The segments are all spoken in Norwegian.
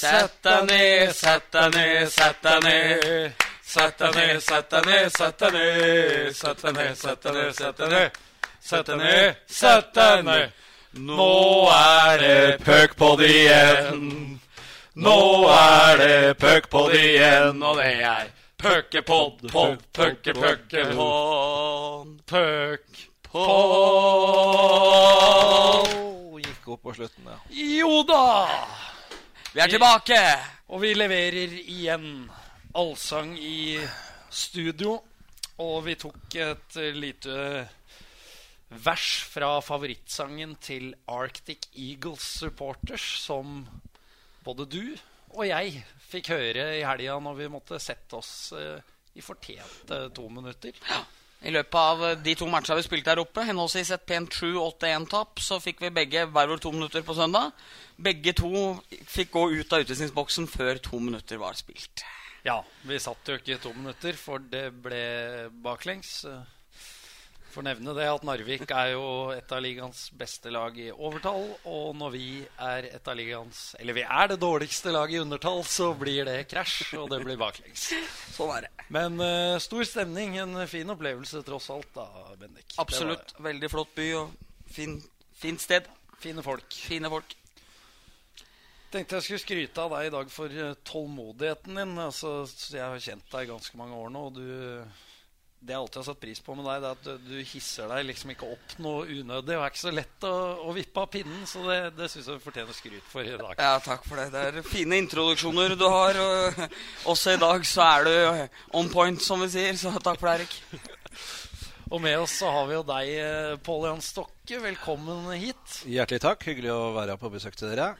Sett deg ned, sett deg ned, sett deg ned. Sett deg ned, sett deg ned, sett deg ned. Sett deg ned, sett deg ned, sett deg ned. Sett deg ned, sett deg ned. Nå er det puckpod igjen. Nå er det puckpod igjen, og det er puckepod, pod, pucke, puckepod, puckpod. Gikk opp på slutten, ja. Jo da! Vi er tilbake. Og vi leverer igjen allsang i studio. Og vi tok et lite vers fra favorittsangen til Arctic Eagles Supporters, som både du og jeg fikk høre i helga når vi måtte sette oss eh, i fortjente to minutter. I løpet av de to matchene vi spilte her oppe, henholdsvis et pent 7-8-1-tap, så fikk vi begge hver vår to minutter på søndag. Begge to fikk gå ut av utvisningsboksen før to minutter var spilt. Ja, vi satt jo ikke to minutter, for det ble baklengs. Får nevne det at Narvik er jo et av ligaens beste lag i overtall. Og når vi er et av ligaens Eller vi er det dårligste laget i undertall, så blir det krasj, og det blir baklengs. Sånn er det. Men uh, stor stemning. En fin opplevelse tross alt, da, Bendik. Absolutt. Veldig flott by og fin, fint sted. Fine folk. Fine folk. Tenkte jeg skulle skryte av deg i dag for uh, tålmodigheten din. Altså, jeg har kjent deg i ganske mange år nå, og du det jeg alltid har satt pris på med deg, det er at du, du hisser deg liksom ikke opp noe unødig. Det er ikke så lett å, å vippe av pinnen, så det, det syns jeg du fortjener skryt for i dag. Ja, takk for det. Det er fine introduksjoner du har. Og også i dag så er du on point, som vi sier. Så takk for det, Erik. Og med oss så har vi jo deg, Pål Jan Stokke. Velkommen hit. Hjertelig takk. Hyggelig å være på besøk til dere.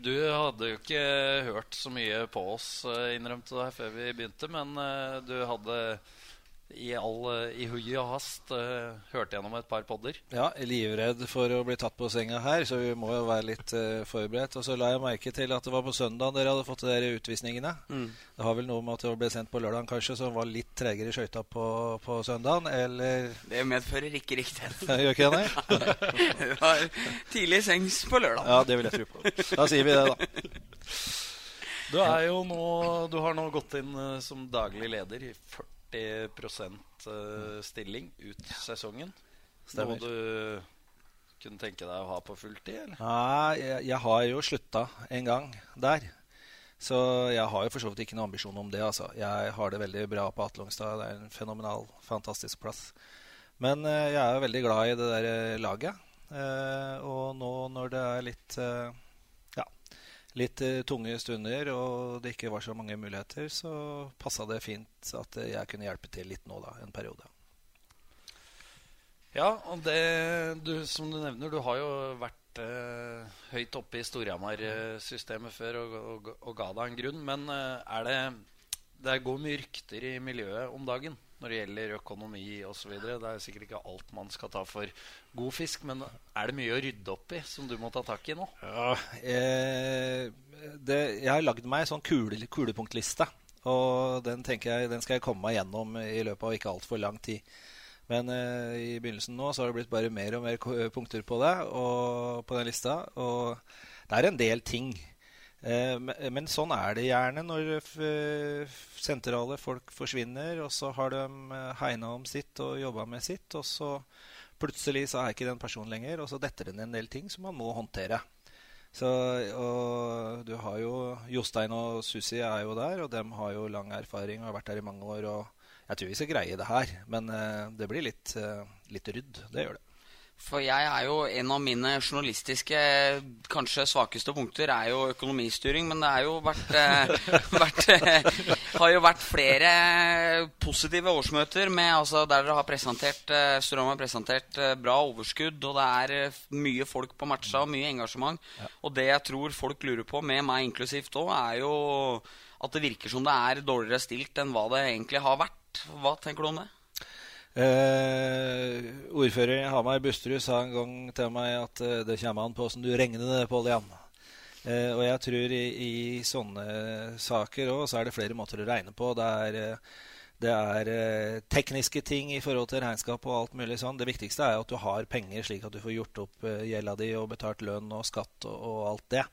Du hadde jo ikke hørt så mye på oss, innrømte du her før vi begynte, men du hadde i all i hui og hast uh, hørte gjennom et par podder. Ja, livredd for å bli tatt på senga her, så vi må jo være litt uh, forberedt. Og så la jeg merke til at det var på søndag dere hadde fått de der utvisningene. Mm. Det har vel noe med at det ble sendt på lørdag kanskje, som var litt tregere i skøyta på, på søndagen, eller Det medfører ikke riktighet. Gjør ikke det, det var tidlig sengs på lørdag. Ja, det vil jeg tro på. Da sier vi det, da. Du, er jo nå, du har nå gått inn uh, som daglig leder i 40 40% stilling ut sesongen. Stemmer. Noe du kunne tenke deg å ha på fulltid? eller? Nei, jeg, jeg har jo slutta en gang der. Så jeg har jo for så vidt ikke noen ambisjon om det. altså. Jeg har det veldig bra på Atlongstad. Det er en fenomenal, fantastisk plass. Men eh, jeg er jo veldig glad i det der eh, laget. Eh, og nå når det er litt eh, litt uh, tunge stunder og det ikke var så mange muligheter, så passa det fint at jeg kunne hjelpe til litt nå, da, en periode. Ja, og det du, som du nevner, du har jo vært eh, høyt oppe i Storhamar-systemet før og, og, og, ga deg en grunn. Men eh, er det Det går mye rykter i miljøet om dagen når det gjelder økonomi osv. Det er sikkert ikke alt man skal ta for god fisk, men er det mye å rydde opp i som du må ta tak i nå? Ja, eh, det, jeg har lagd meg en sånn kule, kulepunktliste. Og den jeg, den skal jeg komme meg gjennom i løpet av ikke altfor lang tid. Men eh, i begynnelsen nå så har det blitt bare mer og mer punkter på det og på den lista. Og det er en del ting men sånn er det gjerne når eh, sentrale folk forsvinner, og så har de eh, hegna om sitt og jobba med sitt, og så plutselig så er ikke den personen lenger, og så detter det en del ting som man må håndtere. Så, og du har jo Jostein og Susi er jo der, og dem har jo lang erfaring og har vært der i mange år. og Jeg tror vi skal greie det her, men det blir litt, litt rydd. Det gjør det. For jeg er jo En av mine journalistiske kanskje svakeste punkter er jo økonomistyring. Men det er jo vært, eh, vært eh, har jo vært flere positive årsmøter med, altså, der dere har presentert eh, har presentert bra overskudd. Og det er mye folk på matcha og mye engasjement. Ja. Og det jeg tror folk lurer på, med meg inklusivt òg, er jo at det virker som det er dårligere stilt enn hva det egentlig har vært. Hva tenker du om det? Eh, ordfører i Hamar, Busterud, sa en gang til meg at eh, det kommer an på åssen du regner det, Pål Jan. Eh, og jeg tror i, i sånne saker òg, så er det flere måter å regne på. Det er, eh, det er eh, tekniske ting i forhold til regnskap og alt mulig sånn. Det viktigste er at du har penger, slik at du får gjort opp eh, gjelda di og betalt lønn og skatt og, og alt det.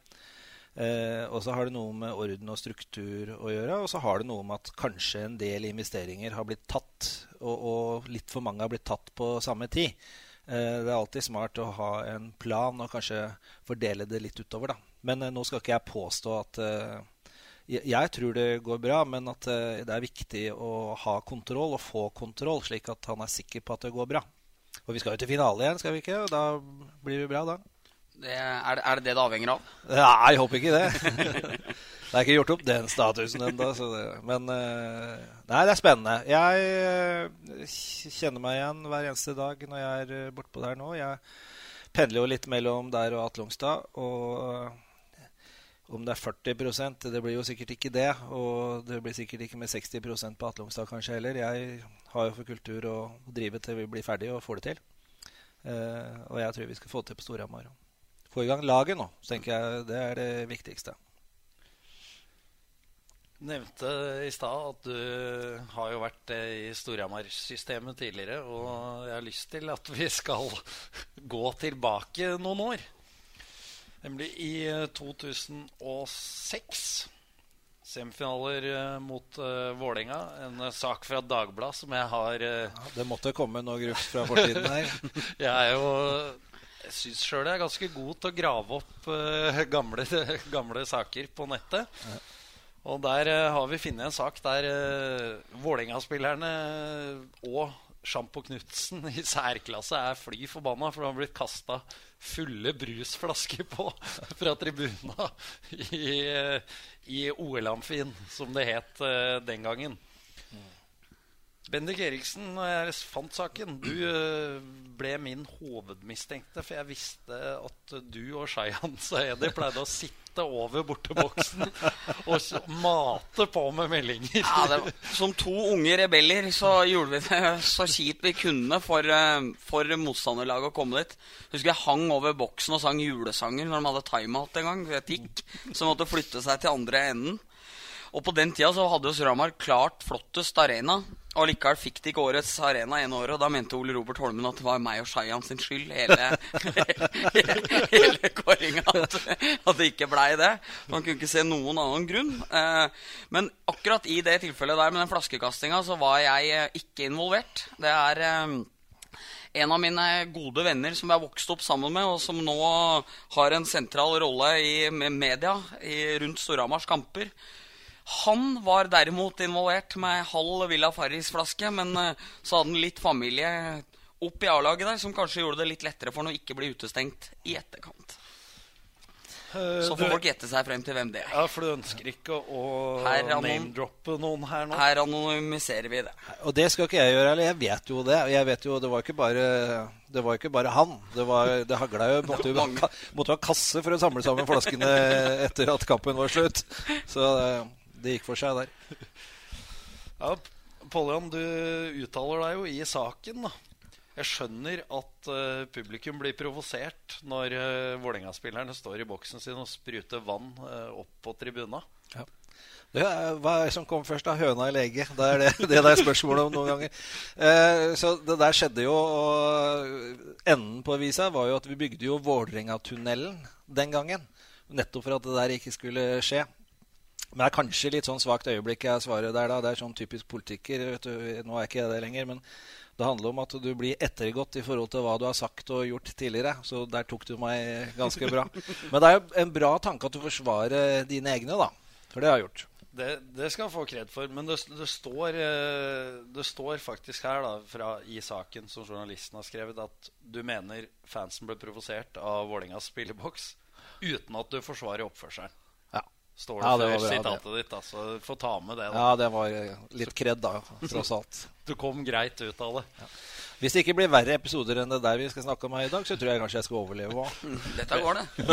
Eh, og så har det noe med orden og struktur å gjøre. Og så har det noe med at kanskje en del investeringer har blitt tatt, og, og litt for mange har blitt tatt på samme tid. Eh, det er alltid smart å ha en plan og kanskje fordele det litt utover. da. Men eh, nå skal ikke jeg påstå at eh, jeg, tror det går bra, men at eh, det er viktig å ha kontroll og få kontroll, slik at han er sikker på at det går bra. Og vi skal jo til finale igjen, skal vi ikke? Og da blir det bra, da. Det, er, det- det det avhenger av? Nei, jeg håper ikke det. det er ikke gjort opp den statusen ennå. Men eh, Nei, det er spennende. Jeg eh, kjenner meg igjen hver eneste dag når jeg er eh, bortpå der nå. Jeg pendler jo litt mellom der og Atlungstad. Og om det er 40% det blir jo sikkert ikke det. Og det blir sikkert ikke med 60% på Atlungstad kanskje heller. Jeg har jo for kultur å drive til vi blir ferdige og får det til. Og jeg tror vi skal få det til på Storhamar. Få i gang laget nå, så tenker jeg det er det viktigste. nevnte i stad at du har jo vært eh, i Storhamar-systemet tidligere, og jeg har lyst til at vi skal gå tilbake noen år. Nemlig i eh, 2006. Semifinaler eh, mot uh, Vålerenga. En eh, sak fra Dagbladet som jeg har uh, Ja, det måtte komme noe grufs fra fortiden her. Jeg er jo Jeg syns sjøl jeg er ganske god til å grave opp uh, gamle, gamle saker på nettet. Og der uh, har vi funnet en sak der uh, Vålerenga-spillerne og Sjampo Knutsen i særklasse er fly forbanna, for de har blitt kasta fulle brusflasker på fra tribuna i, i OL-amfien, som det het den gangen. Bendik Eriksen, når jeg fant saken Du eh, ble min hovedmistenkte, for jeg visste at du og Shayan Saedi pleide å sitte over borteboksen og mate på med meldinger. Ja, var, som to unge rebeller så gjorde vi det så kjipt vi kunne for, eh, for motstanderlaget å komme dit. Husker jeg hang over boksen og sang julesanger når de hadde timeout en gang. Et tikk som måtte flytte seg til andre enden. Og på den tida så hadde jo Storhamar klart flottest arena. Og likevel fikk de ikke årets arena ene året, og da mente Ole Robert Holmen at det var meg og Shayan sin skyld, hele, hele kåringa, at, at det ikke blei det. Man kunne ikke se noen annen grunn. Eh, men akkurat i det tilfellet der med den flaskekastinga, så var jeg eh, ikke involvert. Det er eh, en av mine gode venner som jeg har vokst opp sammen med, og som nå har en sentral rolle i med media rundt Storhamars kamper. Han var derimot involvert med halv Villa Farris-flaske, men eh, så hadde han litt familie opp i A-laget der, som kanskje gjorde det litt lettere for han å ikke bli utestengt i etterkant. Så Så du- folk gjette seg frem til hvem det er. Ja, for du ønsker ikke å name-droppe noen her nå? Her anonymiserer vi det. Og det skal ikke jeg gjøre, eller jeg vet jo det. Jeg vet jo, Det var ikke bare, det var ikke bare han. Det, var, det hagla jo. Måtte jo måtte ha kasse for å samle sammen flaskene etter at kampen var slutt. Så eh, det gikk for seg der. Ja, Pollian, du uttaler deg jo i saken, da. Jeg skjønner at uh, publikum blir provosert når uh, Vålerenga-spillerne står i boksen sin og spruter vann uh, opp på tribuna. Det er, hva er det som kom først, da? Høna eller egget? Det er det, det er spørsmålet om noen ganger. Uh, så det der skjedde jo. Og enden på visa var jo at vi bygde jo Vålerenga-tunnelen den gangen. Nettopp for at det der ikke skulle skje. Men det er kanskje litt sånn svakt øyeblikk jeg svarer der, da. Det er sånn typisk politiker. Vet du. Nå er ikke jeg det lenger. men det handler om at du blir ettergått i forhold til hva du har sagt og gjort tidligere. Så der tok du meg ganske bra. Men det er jo en bra tanke at du forsvarer dine egne, da. For det har jeg gjort. Det, det skal han få kred for, men det, det, står, eh, det står faktisk her da, fra, i saken som journalisten har skrevet, at du mener fansen ble provosert av Vålerengas spilleboks uten at du forsvarer oppførselen. Ja. Står det Ja, det før bra, sitatet ditt, Altså, Få ta med det. da. Ja, det var litt kred, da, tross alt. Du kom greit ut av det. Hvis det ikke blir verre episoder enn det der vi skal snakke om her i dag, så tror jeg kanskje jeg skal overleve òg. Dette går, det.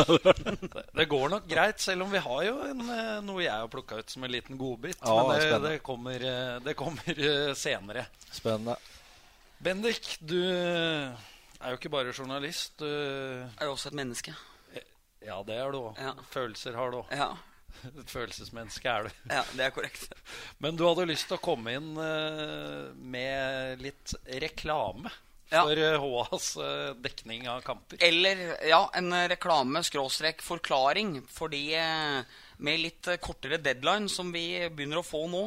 Det, det går nok greit, selv om vi har jo en, eh, noe jeg har plukka ut som en liten godbit. Ja, men det, det kommer, eh, det kommer eh, senere. Spennende. Bendik, du er jo ikke bare journalist. Du, Er jo også et menneske. ja, det er du òg. Ja. Følelser har du òg. Ja, Et følelsesmenneske er du. ja det er korrekt. Men du hadde lyst til å komme inn eh, med litt reklame. For ja. HAs eh, dekning av kamper. Eller ja, en reklame-forklaring. Fordi eh, med litt eh, kortere deadline, som vi begynner å få nå,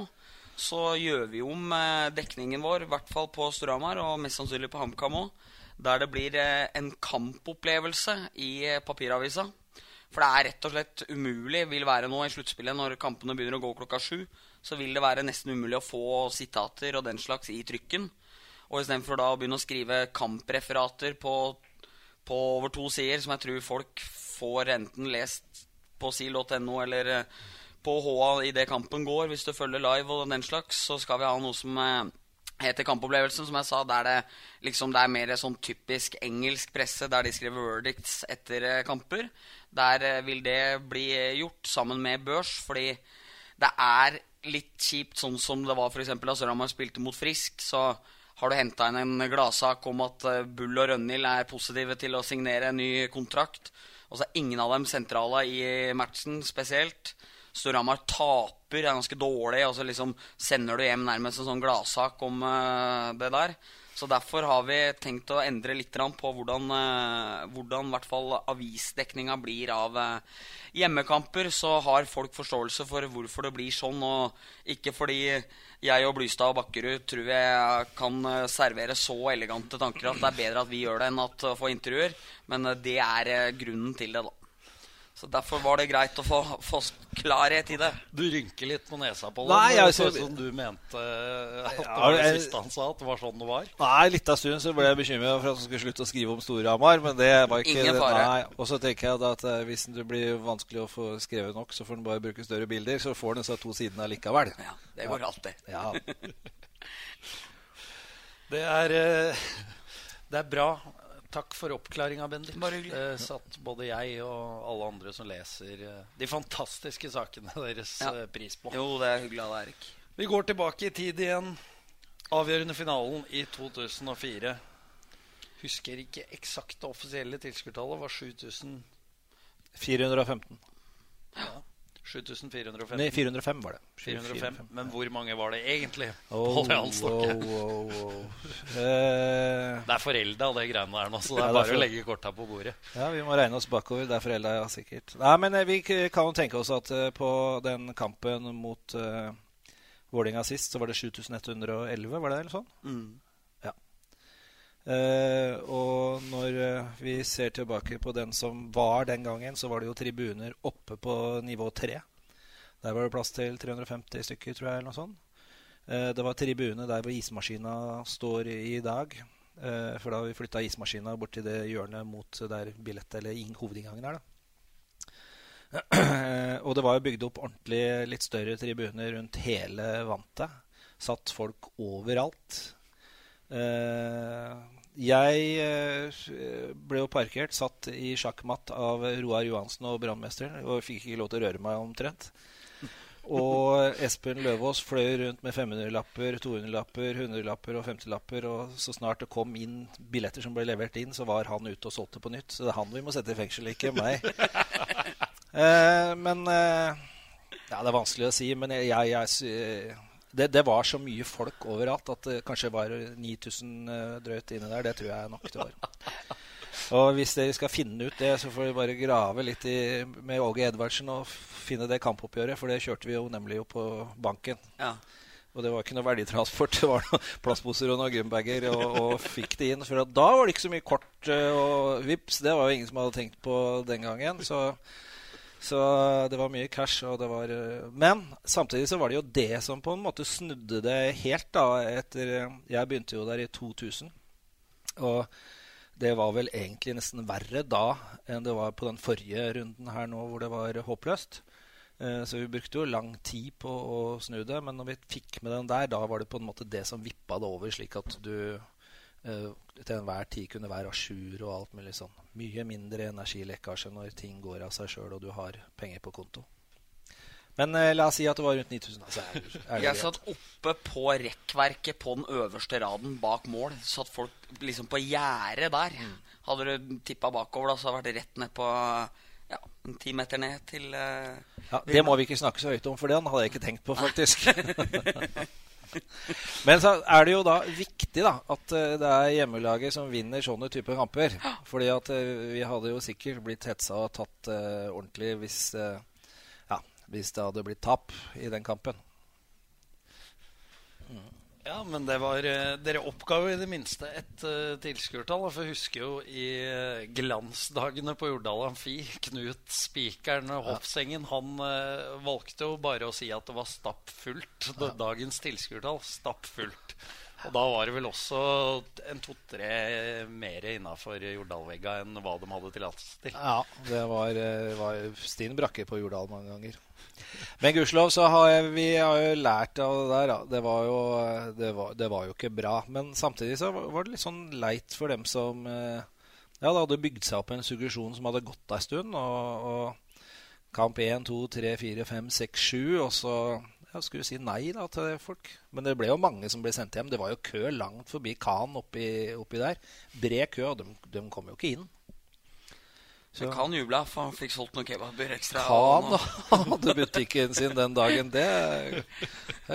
så gjør vi om eh, dekningen vår, i hvert fall på Storhamar, og mest sannsynlig på HamKam òg, der det blir eh, en kampopplevelse i eh, papiravisa. For det er rett og slett umulig, vil være nå i sluttspillet, når kampene begynner å gå klokka sju, så vil det være nesten umulig å få sitater og den slags i trykken. Og istedenfor da å begynne å skrive kampreferater på, på over to sider, som jeg tror folk får enten lest på sil.no eller eh, på HA idet kampen går, hvis du følger live og den slags, så skal vi ha noe som eh, heter Kampopplevelsen, som jeg sa. Der det liksom det er mer sånn typisk engelsk presse, der de skriver verdicts etter eh, kamper. Der eh, vil det bli gjort sammen med børs, fordi det er litt kjipt sånn som det var f.eks. da Sørhamar spilte mot Frisk. Så har du henta inn en gladsak om at eh, Bull og Rønhild er positive til å signere en ny kontrakt. Og så er ingen av dem sentrale i matchen spesielt. Storhamar taper, er ganske dårlig, og så liksom sender du hjem nærmest en sånn gladsak om eh, det der. Så derfor har vi tenkt å endre litt på hvordan, eh, hvordan hvert fall avisdekninga blir av eh, hjemmekamper. Så har folk forståelse for hvorfor det blir sånn, og ikke fordi jeg og Blystad og Bakkerud tror jeg kan eh, servere så elegante tanker at det er bedre at vi gjør det enn at få intervjuer. Men det er grunnen til det, da. Så derfor var det greit å få, få klarhet i det. Du rynker litt på nesa på det. Nei, jeg det så som du mente at det Ja, var det siste han sa, at det var sånn det var. Nei, litt av stund så ble jeg bekymra for at han skulle slutte å skrive om Storhamar. Men det var ikke Ingen fare. Nei. Og så tenker jeg da at eh, hvis det blir vanskelig å få skrevet nok, så får han bare bruke større bilder. Så får han disse to sidene likevel. Ja, det går alltid. Ja. Det er, eh, det er bra. Takk for oppklaringa, Bendik. Bare hyggelig. Det satt både jeg og alle andre som leser eh, de fantastiske sakene deres, Ja. eh, pris på. Jo, det er hyggelig av deg, Erik. Vi går tilbake i tid igjen. Avgjørende finalen i 2004. Husker ikke eksakt det offisielle tilskuertallet. Var 7000 415. ja, 7415. Nei, 405 var det. 405. Men hvor mange var det egentlig? Oh, på det oh, oh, Det er forelda, det greiene der nå, så det er det er bare å legge korta på bordet. ja, vi må regne oss bakover. Det er forelda, ja, sikkert. Nei, men eh, vi kan jo tenke oss at eh, på den kampen mot uh, Vålinga sist, så var det 7111, var det eller sånn? Mm. Eh, og når uh, vi ser tilbake på den som var den gangen, så var det jo tribuner oppe på nivå 3. Der var det plass til 350 stykker, tror jeg, eller noe sånt. Uh, det var tribune der hvor ismaskina står i, dag. For da har vi flytta ismaskina bort til det hjørnet mot der billett, eller inn, hovedinngangen er. da. og det var jo bygd opp ordentlig litt større tribuner rundt hele vantet. Satt folk overalt. Eh, jeg eh, ble jo parkert, satt i sjakkmatt av Roar Johansen og brannmesteren, og fikk ikke lov til å røre meg omtrent. Og Espen Løvaas fløy rundt med 500-lapper, 200-lapper, 100-lapper og 50-lapper. Og så snart det kom inn billetter som ble levert inn, så var han ute og solgte på nytt. Så det er han vi må sette i fengsel, ikke meg. Eh, men eh, Ja, det er vanskelig å si, men jeg, jeg, jeg det, det var så mye folk overalt at det kanskje var 9000 eh, drøyt inni der. Det tror jeg nok det var. Og hvis dere skal finne ut det, så får dere bare grave litt i, med Åge Edvardsen og finne det kampoppgjøret, for det kjørte vi jo nemlig jo på banken. Ja. Og det var ikke noe verditransport. Det var noen plastposer og noen gymbager, og, og fikk det inn. For da var det ikke så mye kort, eh, og vips, det var jo ingen som hadde tenkt på den gangen. Så, så det var mye cash, og det var eh, Men samtidig så var det jo det som på en måte snudde det helt, da, etter Jeg begynte jo der i 2000. Og det var vel egentlig nesten verre da enn det var på den forrige runden her nå, hvor det var håpløst. Eh, Så vi brukte jo lang tid på å snu det, men når vi fikk med den der, da var det på en måte det som vippa det over, slik at du eh, til enhver tid kunne være à jour og alt mulig sånn. Mye mindre energilekkasje når ting går av seg sjøl og du har penger på konto. Men eh, la oss si at det var rundt 9000. Altså, er, er det Jeg satt oppe på rekkverket på den øverste raden bak mål. Satt folk liksom på gjerdet der. Hadde du tippa bakover, da, så hadde det vært rett ned på ja, en ti meter ned til eh, ja, det må vi ikke snakke så høyt om, for den hadde jeg ikke tenkt på, faktisk. Men så er det jo da viktig da at eh, det er hjemmelaget som vinner sånne typer kamper. Fordi at eh, vi hadde jo sikkert blitt hetsa og tatt uh, ordentlig hvis, uh, ja, hvis det hadde blitt tap i den kampen. Ja, men det var eh, Dere oppga jo i det minste et uh, tilskuertall. For jeg husker jo i uh, glansdagene på Jordal Amfi, Knut Spikeren Hofsengen, han uh, valgte jo bare å si at det var stappfullt. Ja. Dagens tilskuertall stappfullt. Og da var det vel også en to-tre mer innafor Jordalvegga enn hva de hadde tillatelse til. Ja, det var, var Stine Brakke på Jordal mange ganger. Men gudskjelov så har jeg, vi har jo lært av det der. Det var, jo, det, var, det var, jo, ikke bra. Men samtidig så var det litt sånn leit for dem som eh, ja, det hadde bygd seg opp en suggesjon som hadde gått ei stund. Og, og, kamp 1, 2, 3, 4, 5, 6, 7. Og så ja, skulle si nei da til folk. Men det ble jo mange som ble sendt hjem. Det var jo kø langt forbi Khan oppi, oppi der. Bred kø, og de, de kom jo ikke inn. Så kan jubla, for han fikk solgt noen kebaber ekstra. Han hadde butikken sin den dagen. Det er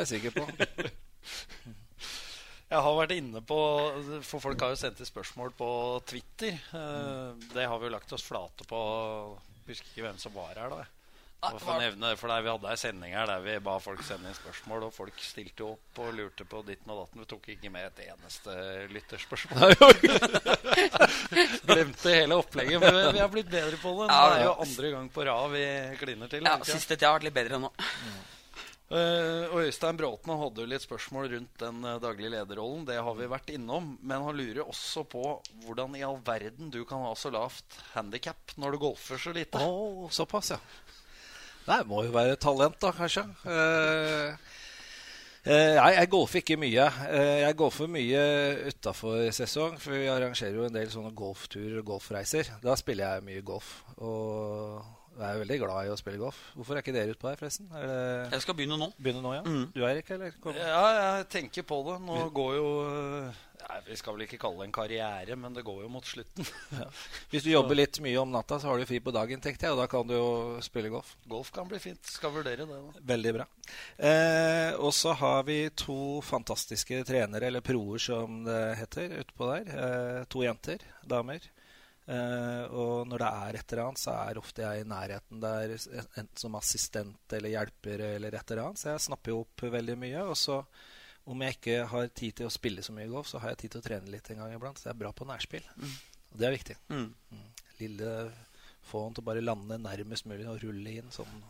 jeg sikker på. Jeg har vært inne på For folk har jo sendt inn spørsmål på Twitter. Eh, det har vi jo lagt oss flate på. Husker ikke hvem som var her da. For, nevne, for der Vi hadde ei sending her der vi ba folk sende inn spørsmål, og folk stilte opp og lurte på ditten og datten. Vi tok ikke med et eneste lytterspørsmål. Glemte hele opplegget. Men vi har blitt bedre på det. Det er jo andre gang på rad vi kliner til. Ja, Siste tida har vært litt bedre nå. Uh, og Øystein Bråten hadde jo litt spørsmål rundt den uh, daglige lederrollen. Det har vi vært innom. Men han lurer også på hvordan i all verden du kan ha så lavt handikap når du golfer så lite. Oh, såpass, ja Nei, det må jo være talent, da, kanskje. Uh, uh, jeg, jeg golfer ikke mye. Uh, jeg golfer mye utafor sesong, for vi arrangerer jo en del sånne golfturer og golfreiser. Da spiller jeg mye golf. Og jeg er veldig glad i å spille golf. Hvorfor er ikke dere ute på her, forresten? jeg skal begynne nå. Begynne nå, ja? Mm. Du er ikke, eller? Kom. Ja, jeg tenker på det. Nå går jo Nei, Vi skal vel ikke kalle det en karriere, men det går jo mot slutten. Ja. Hvis du jobber litt mye om natta, så har du fri på dagen, tenkte jeg. Og da kan du jo spille golf. Golf kan bli fint. Skal vurdere det. da. Veldig bra. Eh, og så har vi to fantastiske trenere, eller proer som det heter, utpå der. Eh, to jenter. Damer. Eh, og når det er et eller annet, så er ofte jeg i nærheten der enten som assistent eller hjelper eller et eller annet. Så jeg snapper jo opp veldig mye. Og så om jeg ikke har tid til å spille så mye golf, så har jeg tid til å trene litt en gang iblant. Så jeg er bra på nærspill. Mm. Og det er viktig. Mm. Mm. Lille Få han til å bare lande nærmest mulig og rulle inn sånn.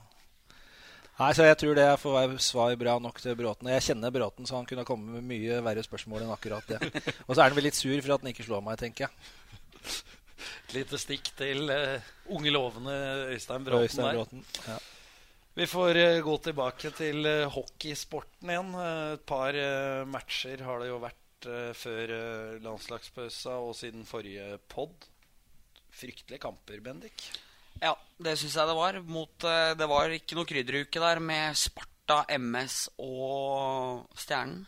Nei, så Jeg tror det får være svar bra nok til Bråten. Jeg kjenner Bråten, så han kunne komme med mye verre spørsmål enn akkurat det. Og så er han vel litt sur for at han ikke slår meg, tenker jeg. Et lite stikk til uh, unge, lovende Øystein Bråten. Øystein Bråten ja. Vi får uh, gå tilbake til uh, hockeysporten igjen. Uh, et par matcher har det jo vært før landslagspausa og siden forrige pod. Fryktelige kamper, Bendik. Ja, det syns jeg det var. Mot, det var ikke noe krydderuke der med Sparta, MS og Stjernen.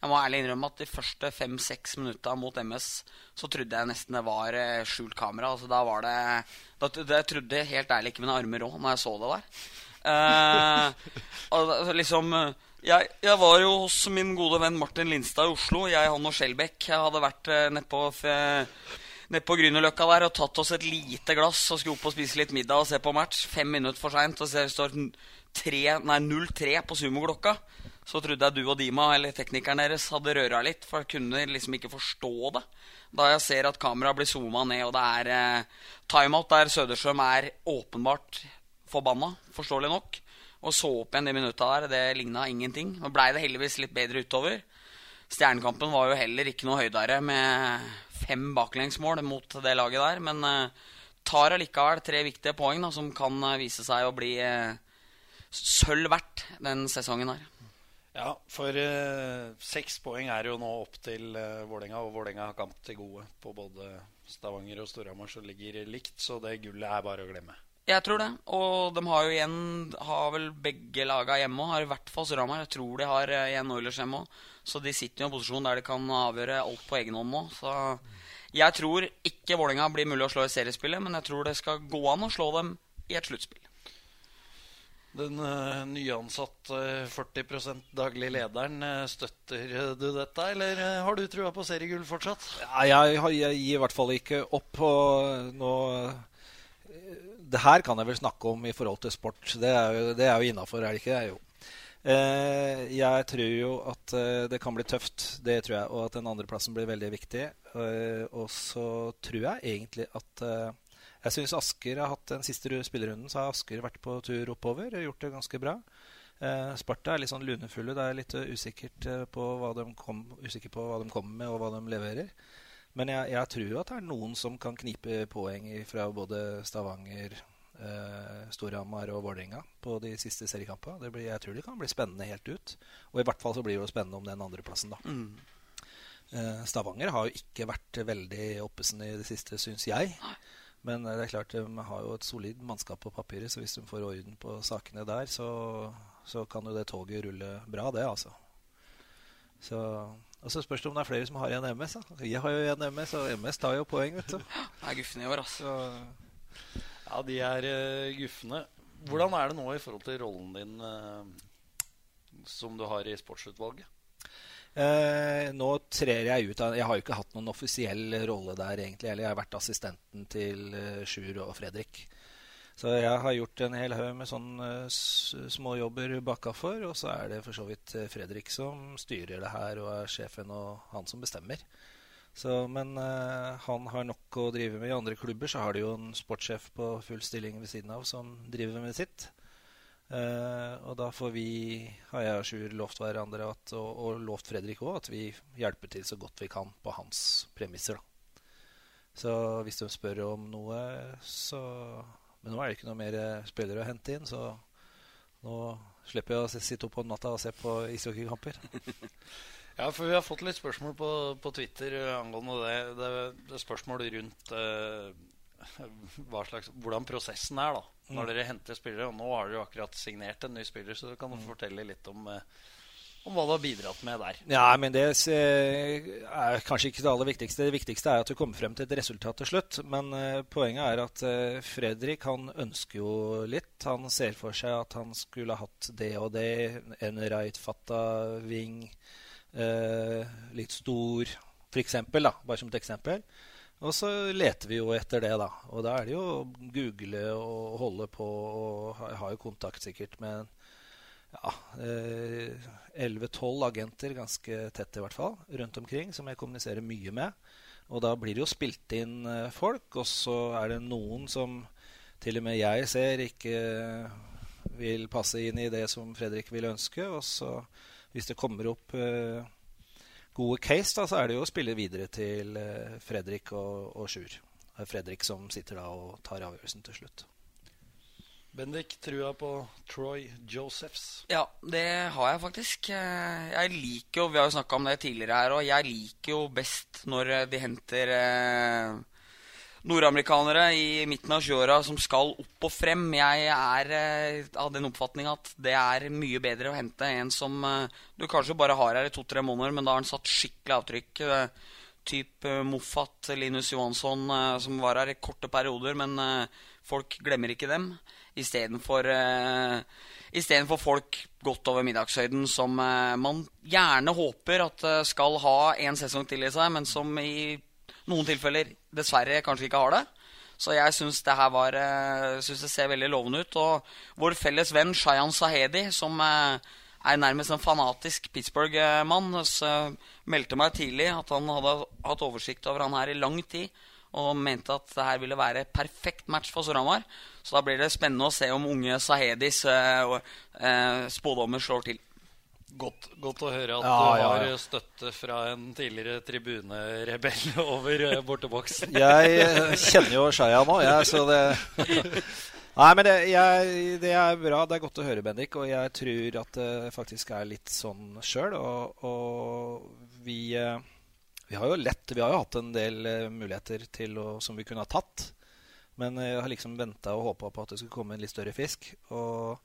Jeg må ærlig innrømme at de første fem-seks minutta mot MS så trodde jeg nesten det var skjult kamera. Altså, da var det da, Jeg trodde helt ærlig ikke mine armer òg når jeg så det der. Uh, liksom jeg, jeg, var jo hos min gode venn Martin Lindstad i Oslo. Jeg, han og Jeg hadde vært uh, nedpå ned på Grünerløkka der og tatt oss et lite glass og skulle opp og spise litt middag og se på match. Fem minutter for seint, og så står 0-3 på sumoklokka. Så trodde jeg du og Dima eller teknikeren deres hadde røra litt, for jeg kunne liksom ikke forstå det. Da jeg ser at kameraet blir zooma ned, og det er eh, timeout der Søderstrøm er åpenbart forbanna, forståelig nok. Og så opp igjen de minutta der. Det ligna ingenting. Nå blei det heldigvis litt bedre utover. Stjernekampen var jo heller ikke noe høydere med fem baklengsmål mot det laget der. Men eh, tar allikevel tre viktige poeng da, som kan uh, vise seg å bli eh, sølv verdt den sesongen her. Ja, for uh, seks poeng er jo nå opp til uh, Vålerenga, og Vålerenga har kamp til gode på både Stavanger og Storhamar, som ligger likt, så det gullet er bare å glemme. Jeg tror det. Og de har jo igjen Har vel begge laga hjemme òg. Har i hvert fall Storhamar. Jeg tror de har eh, igjen Oilers hjemme òg. Så de sitter i en posisjon der de kan avgjøre alt på egen hånd nå. Så jeg tror ikke Vålerenga blir mulig å slå i seriespillet, men jeg tror det skal gå an å slå dem i et sluttspill. Den uh, nyansatte uh, 40 daglig lederen, uh, støtter du dette, eller har du trua på seriegull fortsatt? Ja, jeg, jeg, gir i hvert fall ikke opp. Og nå Det her kan jeg vel snakke om i forhold til sport. Det er jo, det jo innafor, er det ikke? Jo. Eh, jeg tror jo at det kan bli tøft, det tror jeg, og at den andreplassen blir veldig viktig. Eh, og så tror jeg egentlig at jeg syns Asker har hatt den siste spillerunden, så har Asker vært på tur oppover og gjort det ganske bra. Eh, Sparta er litt sånn lunefulle. Det er litt usikkert eh, på hva de kom, usikker på hva de kommer med, og hva de leverer. Men jeg, jeg tror at det er noen som kan knipe poeng fra både Stavanger, eh, Storhamar og Vålerenga på de siste seriekampene. Jeg tror det kan bli spennende helt ut. Og i hvert fall så blir det jo spennende om den andreplassen, da. Mm. Eh, Stavanger har jo ikke vært veldig oppesen i det siste, syns jeg. Men det er klart, de har jo et solid mannskap på papiret, så hvis de får orden på sakene der, så, så kan jo det toget rulle bra, det, altså. Så, og så spørs det om det er flere som har igjen MS. Da. Jeg har jo igjen MS, og MS tar jo poeng, vet du. Det er guffene i år, altså. Ja, de er uh, guffene. Hvordan er det nå i forhold til rollen din uh, som du har i sportsutvalget? Eh, nå trer jeg ut av Jeg har jo ikke hatt noen offisiell rolle der, egentlig. Eller jeg har vært assistenten til eh, Sjur og Fredrik. Så jeg har gjort en hel haug med sånne uh, småjobber bakafor. Og så er det for så vidt eh, Fredrik som styrer det her, og er sjefen, og han som bestemmer. Så, men uh, han har nok å drive med. I andre klubber så har de jo en sportssjef på full stilling ved siden av som driver med sitt. Uh, og da får vi, har jeg og Sjur lovt hverandre at, og, og, lovt Fredrik òg, at vi hjelper til så godt vi kan på hans premisser. Da. Så hvis de spør om noe, så Men nå er det ikke noe mer spillere å hente inn, så nå slipper jeg å sitte opp på natta og se på ishockeykamper. ja, for vi har fått litt spørsmål på, på Twitter angående det. Det, er spørsmål rundt uh, slags, hvordan prosessen er da når mm. dere henter spillere. Og nå har dere jo akkurat signert en ny spiller, så du kan mm. fortelle litt om, eh, om hva du har bidratt med der. Ja, men Det er kanskje ikke det aller viktigste. Det viktigste er at du kommer frem til et resultat til slutt. Men uh, poenget er at Fredrik han ønsker jo litt. Han ser for seg at han skulle hatt det og det. En right-fatta ving. Litt stor, da, bare som et eksempel. Og så leter vi jo etter det, da. Og da er det jo å google og holde på. Og jeg har jo kontakt sikkert med ja, 11-12 eh, agenter, ganske tett i hvert fall, rundt omkring, som jeg kommuniserer mye med. Og da blir det jo spilt inn eh, folk, og så er det noen som til og med jeg ser ikke vil passe inn i det som Fredrik vil ønske. Og så hvis det kommer opp eh, gode case, da, så er det jo å spille videre til eh, Fredrik og, og Sjur. Det er Fredrik som sitter da og tar avgjørelsen til slutt. Bendik, trua på Troy Josephs? Ja, det har jeg faktisk. Eh, jeg liker jo, Vi har jo snakka om det tidligere her, og jeg liker jo best når eh, de henter nordamerikanere i midten av 20-åra som skal opp og frem. Jeg er eh, av den oppfatning at det er mye bedre å hente en som eh, du kanskje bare har her i to-tre måneder, men da har han satt skikkelig avtrykk. Eh, typ eh, Moffat, Linus Johansson, eh, som var her i korte perioder, men eh, folk glemmer ikke dem. Istedenfor Istedenfor folk godt over middagshøyden som man gjerne håper at skal ha en sesong til i seg, men som i noen tilfeller dessverre kanskje ikke har det. Så jeg syns det her var uh, synes det ser veldig lovende ut. Og vår felles venn Shayan Sahedi, som uh, er nærmest en fanatisk Pittsburgh-mann, uh, meldte meg tidlig at han hadde hatt oversikt over han her i lang tid. Og mente at det her ville være perfekt match for Storhamar. Så da blir det spennende å se om unge Sahedis spådommer slår til. Godt, godt, å høre at ja, du har ja, ja. støtte fra en tidligere tribunerebell over eh, borteboksen. jeg eh, kjenner jo Shaya nå, jeg, så det Nei, men det, jeg, det, er bra. Det er godt å høre, Bendik. Og jeg tror at det faktisk er litt sånn sjøl. Og, og vi, eh, vi, har jo lett Vi har jo hatt en del muligheter til å, som vi kunne ha tatt. Men jeg har liksom venta og håpa på at det skulle komme en litt større fisk. Og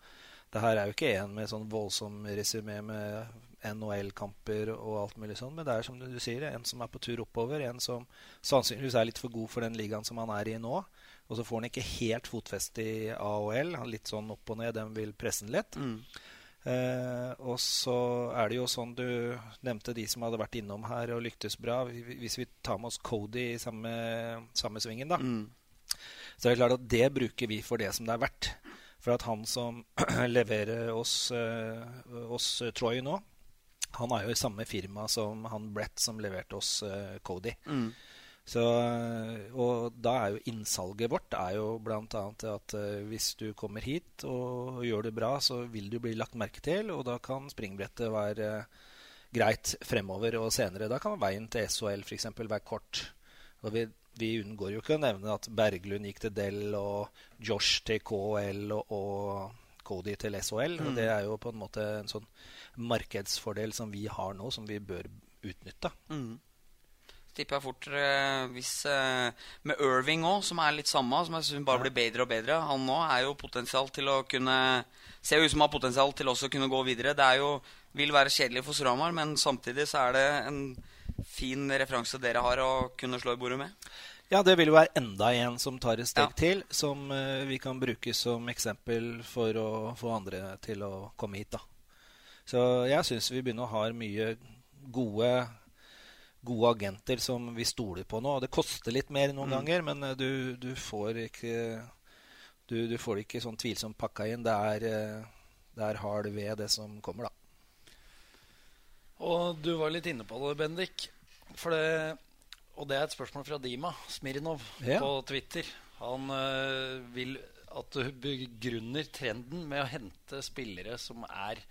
det her er jo ikke en med sånn voldsom resymé med NHL-kamper og alt mulig sånn. Men det er som du sier, en som er på tur oppover. En som sannsynligvis er litt for god for den ligaen som han er i nå. Og så får han ikke helt fotfeste i AHL. Han er litt sånn opp og ned. Den vil presse han litt. Mm. Eh, og så er det jo sånn du nevnte de som hadde vært innom her og lyktes bra. Hvis vi tar med oss Cody i samme, samme svingen, da. Mm. Så er det klart at det bruker vi for det som det er verdt. For at han som leverer oss, uh, oss uh, Troy nå, han er jo i samme firma som han Brett som leverte oss uh, Cody. Mm. Så, og da er jo innsalget vårt er jo bl.a. at hvis du kommer hit og gjør det bra, så vil du bli lagt merke til, og da kan springbrettet være greit fremover og senere. Da kan veien til SHL f.eks. være kort. Og vi vi unngår jo ikke å nevne at Berglund gikk til Dell, og Josh til KL og, og Cody til SHL. Mm. Det er jo på en måte en sånn markedsfordel som vi har nå, som vi bør utnytte. Mm. Tipper jeg fort eh, hvis eh, Med Irving òg, som er litt samme, som jeg synes bare blir bedre og bedre. Han nå er jo potensial til å kunne Ser ut som har potensial til også å kunne gå videre. Det er jo, vil være kjedelig for Storhamar, men samtidig så er det en fin referanse dere har å kunne slå i bordet med? Ja, det vil jo være enda en som tar et steg ja. til, som uh, vi kan bruke som eksempel for å få andre til å komme hit. da. Så jeg syns vi begynner å ha mye gode, gode agenter som vi stoler på nå. Det koster litt mer noen mm. ganger, men uh, du, du, får ikke du, du, får det ikke sånn tvilsomt pakka inn. Det er, uh, det er hard ved, det som kommer, da. Og du var litt inne på det, Bendik. Det, og det er et spørsmål fra Dima Smirnov ja. på Twitter. Han øh, vil at du begrunner trenden med å hente spillere som er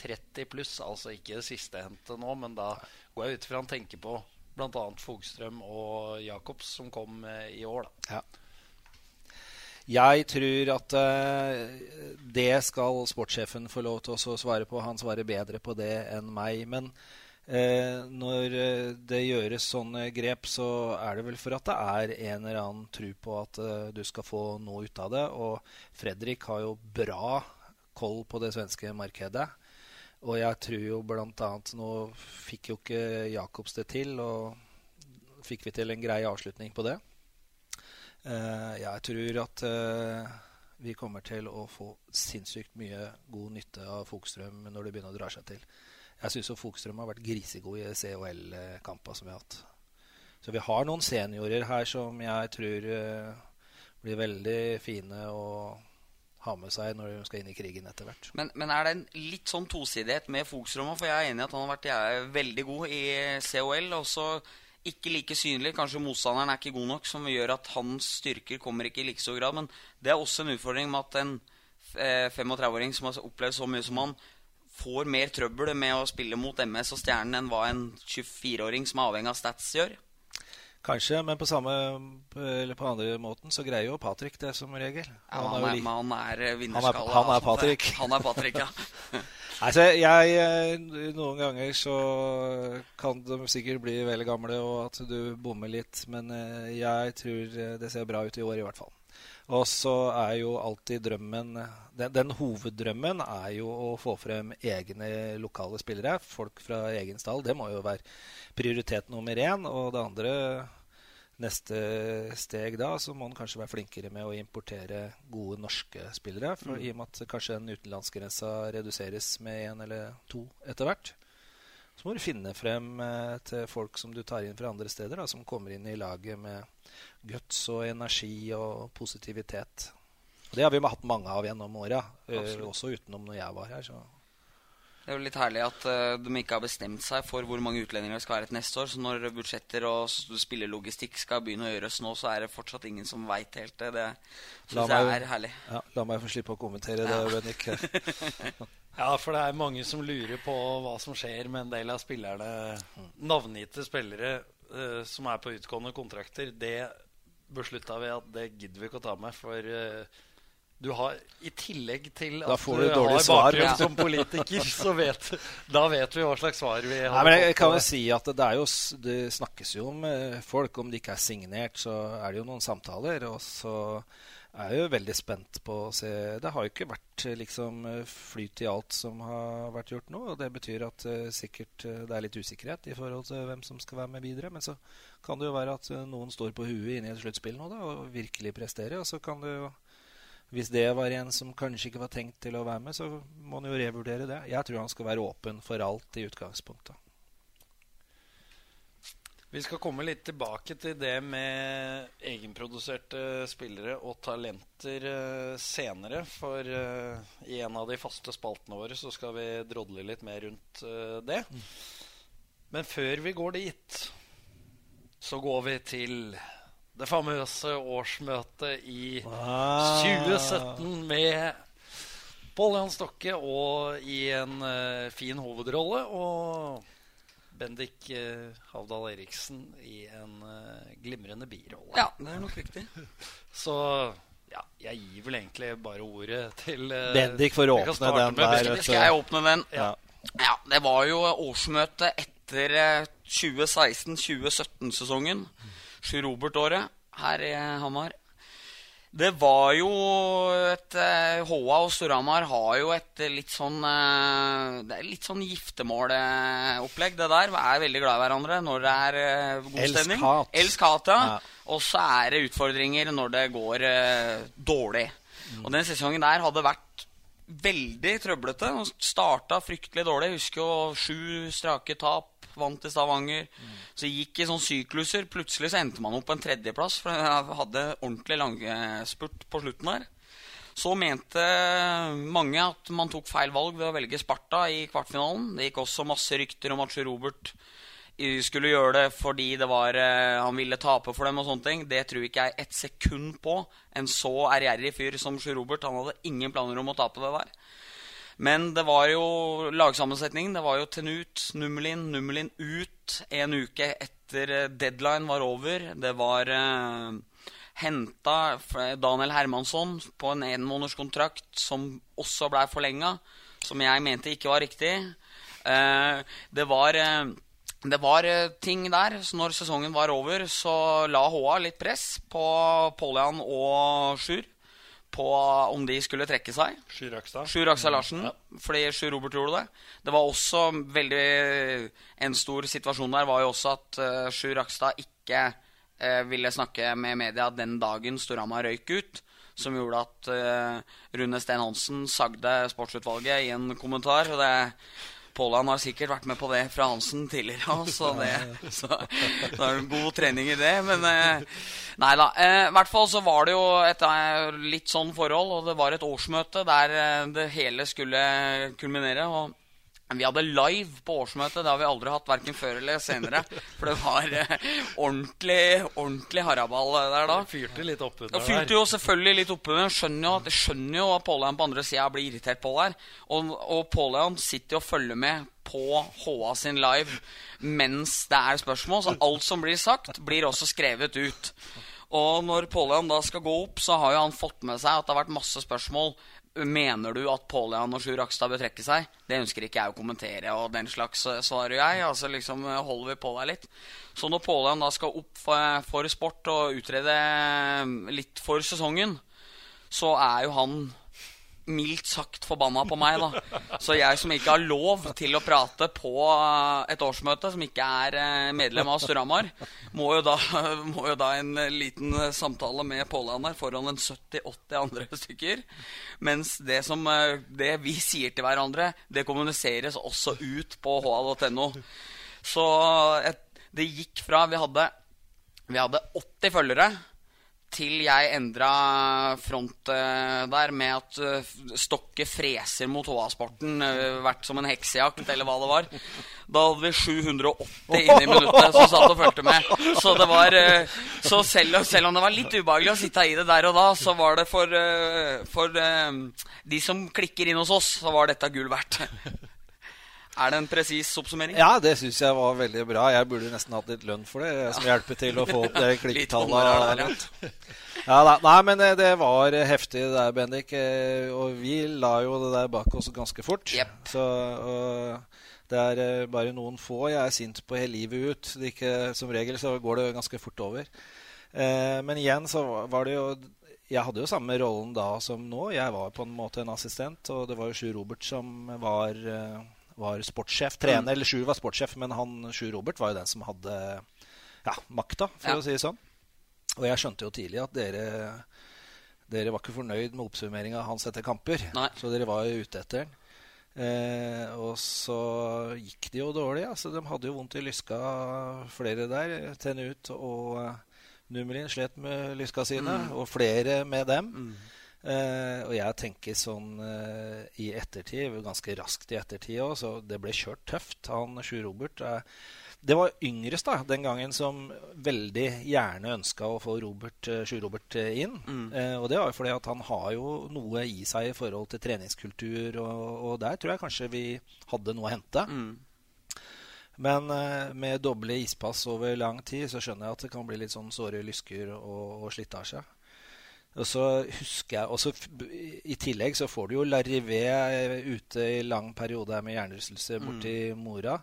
30 pluss. Altså ikke det siste hente nå, men da går jeg ut ifra han tenker på bl.a. Fogstrøm og Jacobs, som kom øh, i år. Da. Ja. Jeg tror at uh, det skal sportssjefen få lov til å svare på. Han svarer bedre på det enn meg. Men uh, når eh, det gjøres sånne grep, så er det vel for at det er en eller annen tro på at du skal få noe ut av det. Og Fredrik har jo bra koll på det svenske markedet. Og jeg tror jo bl.a. Nå fikk jo ikke Jacobs det til, og fikk vi til en grei avslutning på det. Eh, jeg tror at eh, vi kommer til å få sinnssykt mye god nytte av Fokstrøm når det begynner å dra seg til. Jeg syns Fokstrøm har vært grisegod i COL-kamper som vi har hatt. Så vi har noen seniorer her som jeg tror eh, blir veldig fine å ha med seg når de skal inn i krigen etter hvert. Men, men, er det en litt sånn tosidighet med Fokstrøm? For jeg er enig i at han har vært veldig god i COL. Og så ikke like synlig. Kanskje motstanderen er ikke god nok, som gjør at hans styrker kommer ikke i like stor grad. Men det er også en utfordring med at en 35-åring eh, som har opplevd så mye som han, får mer trøbbel med å spille mot MS og Stjernen enn hva en 24-åring som er avhengig av stats, gjør. Kanskje, men på samme eller på andre måten så greier jo Patrick det som regel. Ja, han, er, han er. Han, han, er Patrick. Han er Patrick, ja. Altså, jeg, eh, Noen ganger så kan de sikkert bli veldig gamle, og at du bommer litt. Men eh, jeg tror det ser bra ut i år, i hvert fall. Og så er jo alltid drømmen den, den, hoveddrømmen er jo å få frem egne lokale spillere. Folk fra egen stall. Det må jo være prioritet nummer én. Og det andre neste steg da, så må han kanskje være flinkere med å importere gode norske spillere. For mm. I og med at kanskje den utenlandsgrensa reduseres med én eller to etter hvert. Så må du finne frem eh, til folk som du tar inn fra andre steder, da, som kommer inn i laget med guts og energi og positivitet. Og det har vi hatt mange av gjennom åra, eh, også utenom når jeg var her. så... Det er jo litt herlig at uh, de ikke har bestemt seg for hvor mange utlendinger det skal være til neste år. Så når budsjetter og spillelogistikk skal begynne å gjøres nå, så er det fortsatt ingen som veit helt det. Det syns jeg er herlig. Ja, la meg få slippe å kommentere ja. det, Bennik. ja, for det er mange som lurer på hva som skjer med en del av spillerne. Navngitte spillere uh, som er på utgående kontrakter. Det beslutta vi at det gidder vi ikke å ta med. For uh, du har, I tillegg til at du, du har bakgrunn ja. som politiker, så vet, da vet vi hva slags svar vi har. Nei, men jeg kan jo si at det, jo, det, snakkes jo om eh, folk. Om de ikke er signert, så er det jo noen samtaler. Og så er Jeg jo veldig spent på å se Det har jo ikke vært liksom flyt i alt som har vært gjort nå. og Det betyr at sikkert det er litt usikkerhet i forhold til hvem som skal være med videre. Men så kan det jo være at noen står på huet inne i et sluttspill nå da, og virkelig presterer. Og så kan det jo Hvis det var en som kanskje ikke var tenkt til å være med, så må han jo revurdere det. Jeg tror han skal være åpen for alt i utgangspunktet. Vi skal komme litt tilbake til det med egenproduserte spillere og talenter uh, senere. For uh, i en av de faste spaltene våre så skal vi drodle litt mer rundt uh, det. Men før vi går dit, så går vi til det famøse årsmøtet i Ah. 2017 med Pål Jan Stokke og i en fin hovedrolle. Og Bendik uh, Havdal Eriksen i en uh, glimrende birolle. Ja, det er nok riktig. Så ja, jeg gir vel egentlig bare ordet til Bendik for å åpne den med der. Skal jeg åpne den? Ja. Ja, det var jo årsmøte etter eh, 2016-2017-sesongen. Sjur Robert-året her i Hamar. Det var jo et eh, HA og Storhamar har jo et eh, litt sånn eh, Det er litt sånn giftermålopplegg, det der. Vi er veldig glad i hverandre når det er eh, god stemning. Elsk hat, ja. Og så er det utfordringer når det går eh, dårlig. Og den sesongen der hadde vært veldig trøblete. og Starta fryktelig dårlig. Jeg husker jo sju strake tap. Vant i Stavanger. Så gikk i sånne sykluser. Plutselig så endte man opp på en tredjeplass. For jeg hadde ordentlig langspurt på slutten der. Så mente mange at man tok feil valg ved å velge Sparta i kvartfinalen. Det gikk også masse rykter om at Sjur Robert skulle gjøre det fordi det var, eh, han ville tape for dem. og sånne ting. Det tror ikke jeg ett sekund på. En så ærgjerrig fyr som Sjur Robert. Han hadde ingen planer om å tape det der. Men det var jo lagsammensetningen. Det var jo Tenut, Nummelin, Nummelin ut en uke etter eh, deadline var over. Det var eh, henta Daniel Hermansson på en enmånederskontrakt som også blei forlenga, som jeg mente ikke var riktig. Eh, det var eh, det var eh, ting der. Så når sesongen var over, så la HA litt press på Poljan og Sjur på om de skulle trekke seg. Sjur. Larsen. Aksel Larsen, fordi Sjur Robert gjorde det. Det var også veldig En stor situasjon der var jo også at uh, Sjur Rakstad ikke uh, ville snakke med media den dagen Storhamar røyk ut. Som gjorde at uh, Rune Steen Hansen sagde sportsutvalget i en kommentar. Og det Påland har sikkert vært med på det fra Hansen tidligere òg, så det så, er det god trening i det. Men eh, nei da. eh, I hvert fall så var det jo et eh, litt sånn forhold, og det var et årsmøte der det hele skulle kulminere. og vi hadde live på årsmøtet. Det har vi aldri hatt, verken før eller senere. For det var eh, ordentlig ordentlig haraball der da. Fyrte litt opp under der. Fyrte jo selvfølgelig litt oppe, men skjønner jo, at- skjønner jo at Pål Jan på andre sida blir irritert på der. Og, og Pål Jan sitter og følger med på HA sin live mens det er spørsmål. Så alt som blir sagt, blir også skrevet ut. Og når Pål Jan da skal gå opp, så har jo han fått med seg at det har vært masse spørsmål. Mener du at Pål Jan og Sjur Rakstad bør trekke seg? Det ønsker ikke jeg å kommentere, og den slags eh, svarer jeg. Altså liksom eh, holder vi på der litt. Så når Pål Jan da skal opp for, for sport og utrede eh, litt for sesongen, så er jo han mildt sagt forbanna på meg, da. Så jeg som ikke har lov til å prate på eh, et årsmøte, som ikke er eh, medlem av Storhamar, må, jo da- må jo da en eh, liten samtale med Påland her foran en 70-80 andre stykker. Mens det som det vi sier til hverandre, det kommuniseres også ut på ha.no. Så et, det gikk fra vi hadde, vi hadde 80 følgere til jeg endra front eh, der med at stokket Stokke freser mot HA-sporten. Uh, vært som en heksejakt, eller hva det var. Da hadde vi 780 inne i minuttet som satt og fulgte med. Så det var eh, Så selv, selv om det var litt ubehagelig å sitte i det der og da, så var det for, eh, for eh, de som klikker inn hos oss, så var dette gull verdt. Er det en presis oppsummering? Ja, det syns jeg var veldig bra. Jeg burde nesten hatt litt lønn for det, som hjelper til å få opp det klikketallet. Ja, da, nei, men eh, det var heftig det der, Bendik. eh, Og vi la jo det der bak oss ganske fort. Yep. Så det er eh, bare noen få jeg er sint på hele livet ut. Det ikke, som regel så går det ganske fort over. Eh, men igjen så var det jo jeg hadde jo samme rollen da som nå. Jeg var på en måte en assistent, og det var jo Sjur Robert som var, eh, var sportssjef. Trener, mm. eller Sjur var sportssjef, men han Sjur Robert var jo den som hadde ja, makta, for ja. å si det sånn. Og jeg skjønte jo tidlig at dere dere var ikke fornøyd med oppsummeringa hans etter kamper. Nei. Så dere var jo ute etter den. Eh, og så gikk det jo dårlig. Altså, de hadde jo vondt i lyska, flere der. Tenut og uh, Numelin slet med lyska sine, mm. og flere med dem. Mm. Eh, og jeg tenker sånn eh, i ettertid, ganske raskt i ettertid òg, så det ble kjørt tøft. Han Sjur Robert eh, det var Yngres da, den gangen som veldig gjerne ønska å få Robert, Sjur Robert inn. Mm. Og det var jo fordi at han har jo noe i seg i forhold til treningskultur, og, og der tror jeg kanskje vi hadde noe å hente. Mm. Men med doble ispass over lang tid så skjønner jeg at det kan bli litt sånn såre lysker og, og slitasje. Og så husker jeg og så I tillegg så får du jo Larivé ute i lang periode med hjernerystelse borti mm. Mora.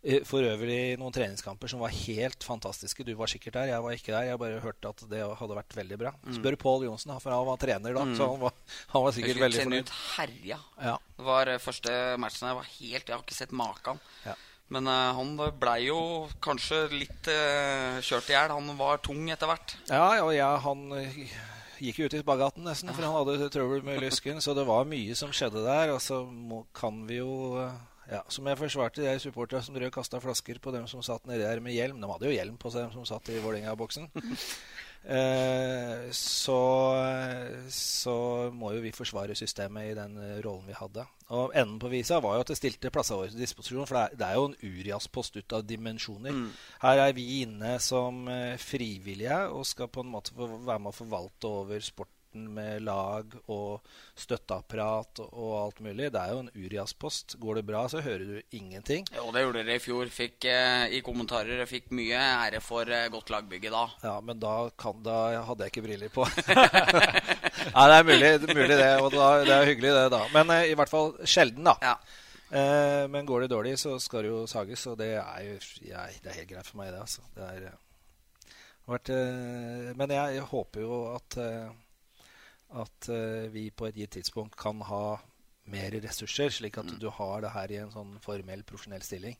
Eh, for øvrig noen treningskamper som var helt fantastiske. Du var sikkert der, jeg var ikke der. Jeg bare hørte at det hadde vært veldig bra. Mm. Spør Pål Johnsen, for han var trener da. Mm. Så han var, han var sikkert veldig fornøyd. herja. Ja. Det var uh, første matchen jeg var helt Jeg har ikke sett maken. Ja. Men uh, han blei jo kanskje litt uh, kjørt i hjel. Han var tung etter hvert. Ja, og ja, han gikk jo ut i spagaten nesten, for han hadde trøbbel med lysken. Så det var mye som skjedde der. Og så må, kan vi jo ja, Som jeg forsvarte de supporterne som drev kasta flasker på dem som satt nedi der med hjelm. De hadde jo hjelm på seg, dem som satt i Vålerenga-boksen. Eh, så, så, må jo vi forsvare systemet i den eh, rollen vi hadde. Og enden på visa var jo at det stilte plassene våre til disposisjon. For det er, jo en Urias-post ut av dimensjoner. Mm. Her er vi inne som eh, frivillige og skal på en måte være med å forvalte over sport sporten med lag og støtteapparat og alt mulig. Det er jo en Urias-post. Går det bra, så hører du ingenting. Jo, det gjorde dere i fjor. Fikk eh, i kommentarer fikk mye ære for eh, godt lagbygge da. Ja, men da, kan, da hadde jeg ikke briller på. Nei, det er mulig, mulig det. Og da, det er hyggelig, det, da. Men eh, i hvert fall sjelden, da. Ja. Eh, men går det dårlig, så skal det jo sages, og det er jo jeg, det er helt greit for meg, det. altså. Det er, vært, eh, men jeg, jeg, håper jo at eh, at uh, vi på et gitt tidspunkt kan ha mer ressurser, slik at mm. du har det her i en sånn formell, profesjonell stilling.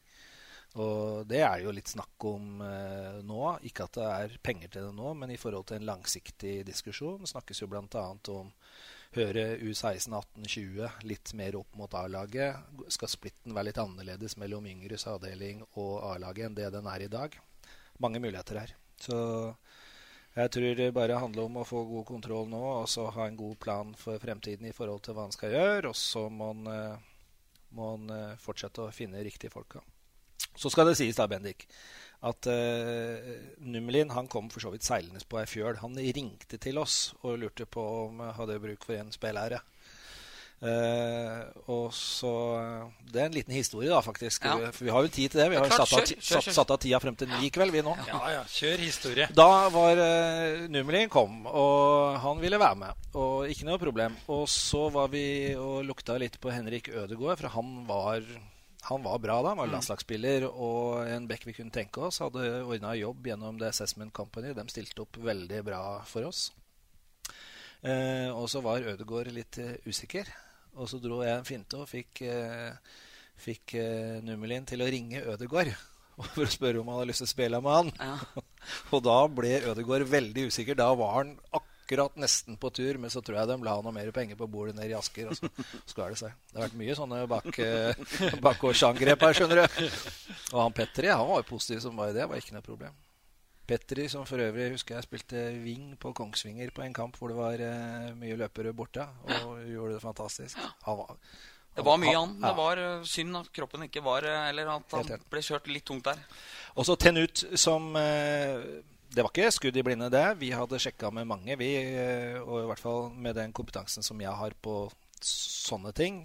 Og det er jo litt snakk om uh, nå. Ikke at det er penger til det nå, men i forhold til en langsiktig diskusjon snakkes jo bl.a. om høre U16, 18, 20 litt mer opp mot A-laget. Skal splitten være litt annerledes mellom yngres avdeling og A-laget enn det den er i dag? Mange muligheter her. Så jeg tror det bare handler om å få god kontroll nå og så ha en god plan for fremtiden i forhold til hva han skal gjøre. Og så må han, eh, må han eh, fortsette å finne riktige folka. Så skal det sies da, Bendik, at uh, Nummelin han kom for så vidt seilende på ei fjøl. Han ringte til oss og lurte på om han hadde bruk for en spillere. Uh, og så Det er en liten historie, da, faktisk. Ja. For vi har jo tid til det. Vi har klart, satt, av, kjør, kjør, kjør. satt, av tida frem til ni i kveld, vi nå. Ja, ja, kjør historie. Da var uh, Nummelin kom, og han ville være med. Og ikke noe problem. Og så var vi og lukta litt på Henrik Ødegaard, for han var han var bra da, han var mm. landslagsspiller og en bekk vi kunne tenke oss. Hadde ordna jobb gjennom The Assessment Company. De stilte opp veldig bra for oss. Eh, og så var Ødegaard litt uh, usikker. Og så dro jeg en finte og fikk, eh, fikk eh, Nummelin til å ringe Ødegård for å spørre om han hadde lyst til å spille med han. Ja. og da ble Ødegård veldig usikker. Da var han akkurat nesten på tur, men så tror jeg de la noe mer penger på bordet nede i Asker. Og så skar det seg. Det har vært mye sånne bak, eh, bakgårdsangrep her, skjønner du. Og han Petri han var jo positiv som bare det. var ikke noe problem. Petri, som for øvrig husker jeg spilte wing på Kongsvinger på en kamp hvor det var uh, mye løpere borte, og gjorde det fantastisk. Han var, han, det var mye han. Ja. Det var synd at kroppen ikke var uh, Eller at han ble kjørt litt tungt der. Og så Tenut, som Det var ikke skudd i blinde, det. Vi hadde sjekka med mange, vi, og i hvert fall med den kompetansen som jeg har på sånne ting.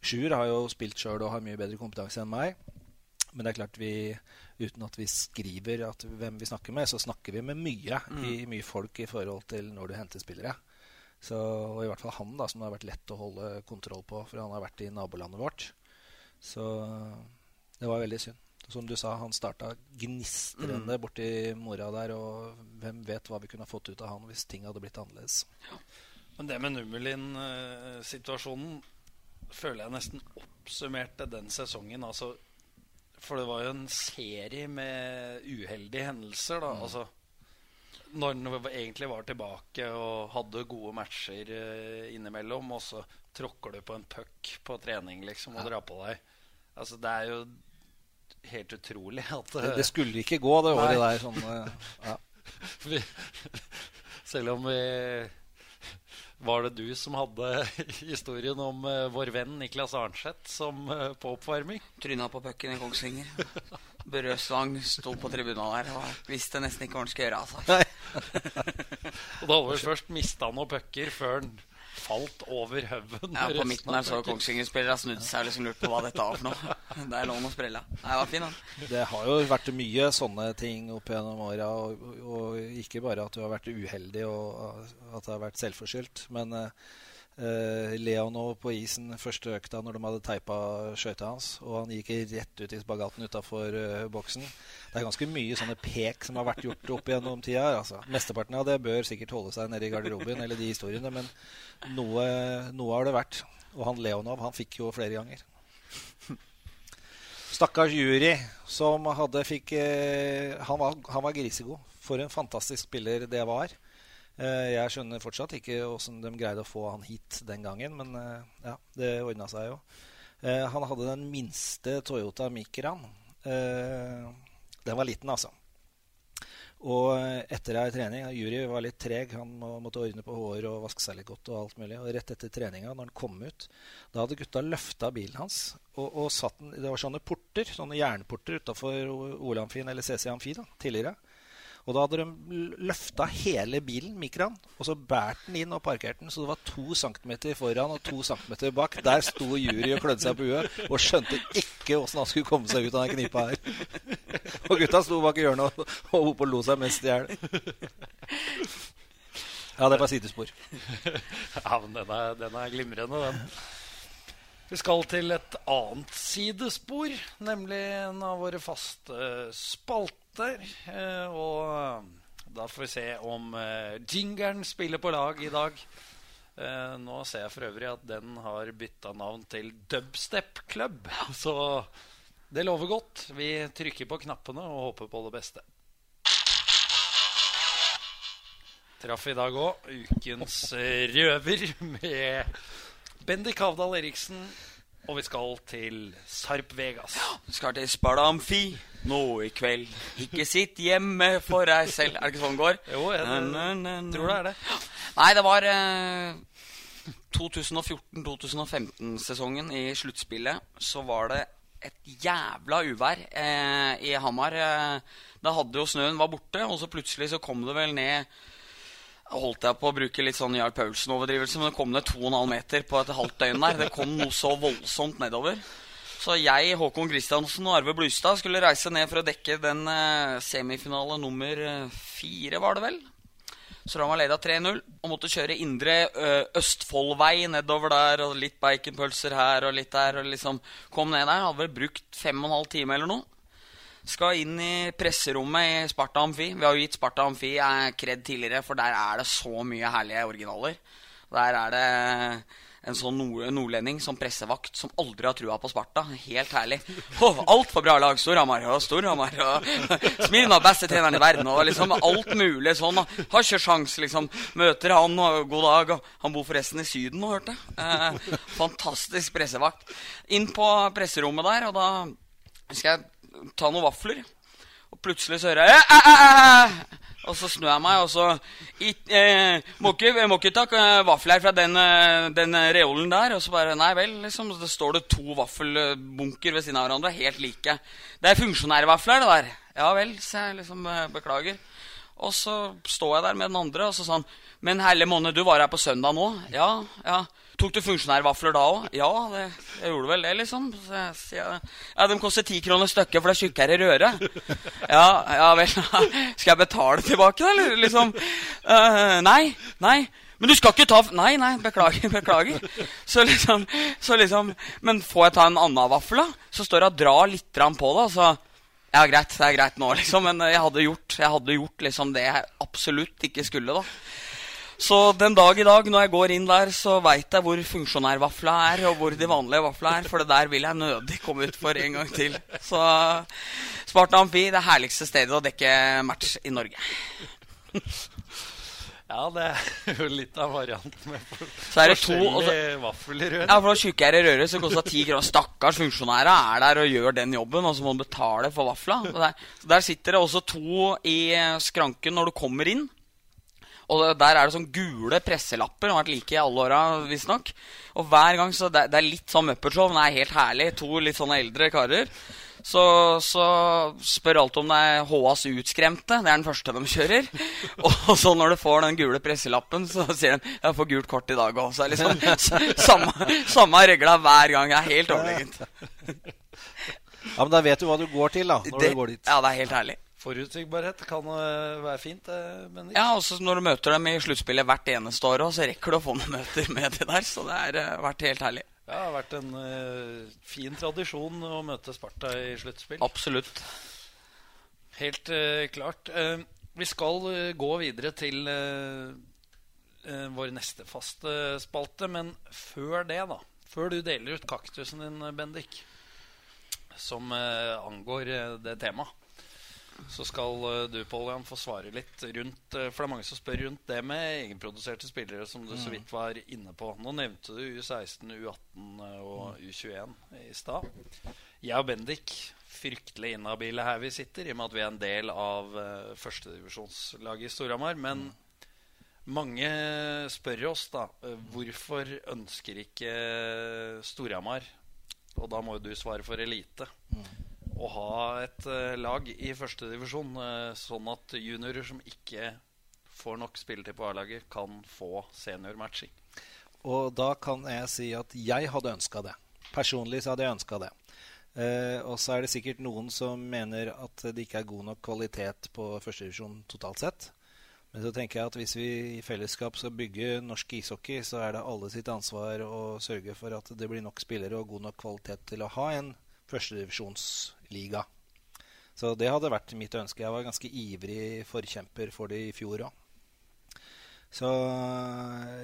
Sjur har jo spilt sjøl og har mye bedre kompetanse enn meg. Men det er klart vi uten at vi skriver at hvem vi snakker med, så snakker vi med mye, mm. i, mye folk i forhold til når du henter spillere. Så, og i hvert fall han, da, som det har vært lett å holde kontroll på, for han har vært i nabolandet vårt. Så det var veldig synd. Som du sa, han starta gnistrende mm. borti mora der. Og hvem vet hva vi kunne ha fått ut av han hvis ting hadde blitt annerledes. Ja. Men det med Nummelin-situasjonen føler jeg nesten oppsummerte den sesongen. Altså, for det var jo en serie med uheldige hendelser. da, mm. altså når han egentlig var tilbake og hadde gode matcher uh, innimellom, og så tråkker du på en puck på trening liksom og ja. drar på deg. Altså, det er jo helt utrolig at det, det, skulle ikke gå, det året der. Sånn, uh, ja. selv om vi var det du som hadde historien om uh, vår venn Niklas Arnseth som uh, på oppvarming? Tryna på pucken i Kongsvinger. Børre Østvang sto på tribunen der og visste nesten ikke hva han skulle gjøre. Altså. og da hadde vi først mista noen pucker før han falt over haugen. Ja, på midten der så Kongsvinger-spillere snudd seg og liksom lurt på hva dette var for noe. Det er lån å sprelle. Nei, var fin, han. Det har jo vært mye sånne ting opp gjennom åra. Og, og, ikke bare at du har vært uheldig og at det har vært selvforskyldt. Men uh, eh, Leonov på isen første økta når de hadde teipa skøyta hans. Og han gikk rett ut i spagaten utafor uh, boksen. Det er ganske mye sånne pek som har vært gjort opp gjennom tida. Altså. Mesteparten av det bør sikkert holde seg nede i garderoben, eller de historiene, men noe, noe har det vært. Og han Leonov han fikk jo flere ganger. Stakkars jury som hadde fikk uh, han, var, han var grisegod. For en fantastisk spiller det var. Eh, jeg skjønner fortsatt ikke åssen de greide å få han hit den gangen, men eh, ja, det ordna seg jo. Eh, han hadde den minste Toyota Micraen. Den var liten, altså. Og etter ei trening Juri var litt treg. Han måtte ordne på hår og vaske seg litt godt. Og alt mulig. Og rett etter treninga, når han kom ut, da hadde gutta løfta bilen hans. Og, og satt den, Det var sånne porter, sånne jernporter utafor Ole Amfin eller CC Amfi da, tidligere. Og da hadde de løfta hele bilen, Mikran, og så båret den inn og parkert den. Så det var to centimeter foran og to centimeter bak. Der sto jury og klødde seg på huet og skjønte ikke åssen han skulle komme seg ut av den knipa her. Og gutta sto bak i hjørnet og, og oppe og lo seg mest i hjel. Ja, det var sidespor. Ja, men den er, den er glimrende, den. Vi skal til et annet sidespor, nemlig en av våre faste spalter. Eh, og eh, da får vi se om eh, jingeren spiller på lag i dag. Nå ser jeg for øvrig at den har bytta navn til Dubstep Club. Så det lover godt. Vi trykker på knappene og håper på det beste. Traff i dag òg ukens røver med Bendik Havdal Eriksen og vi skal til Sarp Vegas. Ja, vi skal til Sparta Amfi nå i kveld. Ikke sitt hjemme for deg selv. Er det ikke sånn det går? Jo, jeg tror det er det. Nei, det var eh, 2014-2015-sesongen i sluttspillet. Så var det et jævla uvær eh, i Hamar. Eh, da hadde jo snøen var borte, og så plutselig så kom det vel ned holdt jeg på å bruke litt sånn Jarl Paulsen-overdrivelse, men det kom ned 2,5 meter på et halvt døgn der. Det kom noe så voldsomt nedover. Så jeg, Håkon Kristiansen og Arve Blustad skulle reise ned for å dekke den eh, semifinale nummer eh, fire, var det vel. Så da var leda 3-0 og måtte kjøre indre uh, Østfoldvei nedover der. Og litt baconpølser her og litt der. Og liksom kom ned der. Hadde vel brukt fem og en halv time eller noe. Skal inn i presserommet i Sparta Amfi. Vi har jo gitt Sparta Amfi kred tidligere, for der er det så mye herlige originaler. Der er det en sånn nordlending som pressevakt som aldri har trua på Sparta. Helt herlig. Oh, Altfor bra lag. Storhamar og Storhamar. Og Smirna, beste treneren i verden. Og liksom alt mulig sånn. Har ikke sjans, liksom. Møter han, og god dag. Han bor forresten i Syden nå, hørte jeg. Eh, fantastisk pressevakt. Inn på presserommet der, og da skal jeg ta noen vafler. Og plutselig så hører jeg æ, æ, æ, Og så snur jeg meg, og så eh, må, ikke, må ikke ta eh, vafler fra den, eh, den reolen der. Og så bare Nei vel, liksom. Så står det to vaffelbunker ved siden av hverandre, helt like. Det er funksjonærvafler, det der. Ja vel, så jeg liksom eh, beklager. Og så står jeg der med den andre, og så sa han Men herlig måned, du var her på søndag nå? Ja, ja. Tok du funksjonærvafler da òg? Ja, det, jeg gjorde vel det, liksom. Ja, de koster ti kroner stykket, for det er tjukkere røre. Ja, ja vel. Skal jeg betale tilbake, da, eller liksom? Uh, nei. Nei. Men du skal ikke ta Nei, nei, beklager. beklager. Så liksom, så liksom Men får jeg ta en annen vaffel, da? Så står det og drar litt på det. Så Ja, greit, det er greit nå, liksom. Men jeg hadde gjort, jeg hadde gjort liksom det jeg absolutt ikke skulle, da. Så den dag i dag, når jeg går inn der, så veit jeg hvor funksjonærvafla er, og hvor de vanlige vafla er, for det der vil jeg nødig komme ut for en gang til. Så Sparta Amfi, det herligste stedet å dekke match i Norge. Ja, det er jo litt av varianten med Så er det to og så- forskjellige vaffelrør. Ja, for da tjukkere røre som koster ti kroner. Stakkars funksjonærer er der og gjør den jobben, og så må de betale for vafla. Der, så der sitter det også to i skranken når du kommer inn. Og der er det sånn gule presselapper. Har vært like i alle åra, visstnok. Og hver gang så det, det er litt sånn Muppet-show, men det er helt herlig. To litt sånne eldre karer. Så, så spør alt om det er HAs utskremte. Det er den første de kjører. Og så når du får den gule presselappen, så sier de 'Jeg får gult kort i dag òg'. Så er liksom samme, samme regla hver gang. Det er helt overlegent. Ja, Men da vet du hva du går til, da. Når Det, du går dit. ja, det er helt herlig. Forutsigbarhet kan eh, være fint, eh, Bendik. Ja, også når du møter dem i sluttspillet hvert eneste år også, så rekker du å få noen møter med de der. Så det har uh, vært helt herlig. Det har vært en uh, fin tradisjon å møte Sparta i sluttspill. Absolutt. Helt uh, klart. Uh, vi skal eh, gå videre til eh, eh, vår neste faste spalte, men før det, da Før du deler ut kaktusen din, Bendik, som eh, angår eh, det temaet, så skal eh, du, Pål Jan, få svare litt rundt eh, For det er mange som spør rundt det med egenproduserte spillere, som du så vidt var inne på. Nå nevnte du U16, U18 eh, og U21 i stad. Jeg og Bendik fryktelig inhabile her vi sitter, i og med at vi er en del av uh, førstedivisjonslaget i Storhamar. Men mange spør oss da hvorfor ønsker ikke Storhamar, og da må jo du svare for elite, å ha et eh, lag i førstedivisjon, uh, sånn at juniorer som ikke får nok spilletid på A-laget, kan få seniormatching. Og da kan jeg si at jeg hadde ønska det. Personlig så hadde jeg ønska det. Eh, og så er det sikkert noen som mener at det ikke er god nok kvalitet på førstedivisjon totalt sett. Men så tenker jeg at hvis vi i fellesskap skal bygge norsk ishockey, så er det alle sitt ansvar å sørge for at det blir nok spillere og god nok kvalitet til å ha en førstedivisjonsliga. Så det hadde vært mitt ønske. Jeg var ganske ivrig forkjemper for det i fjor òg. Så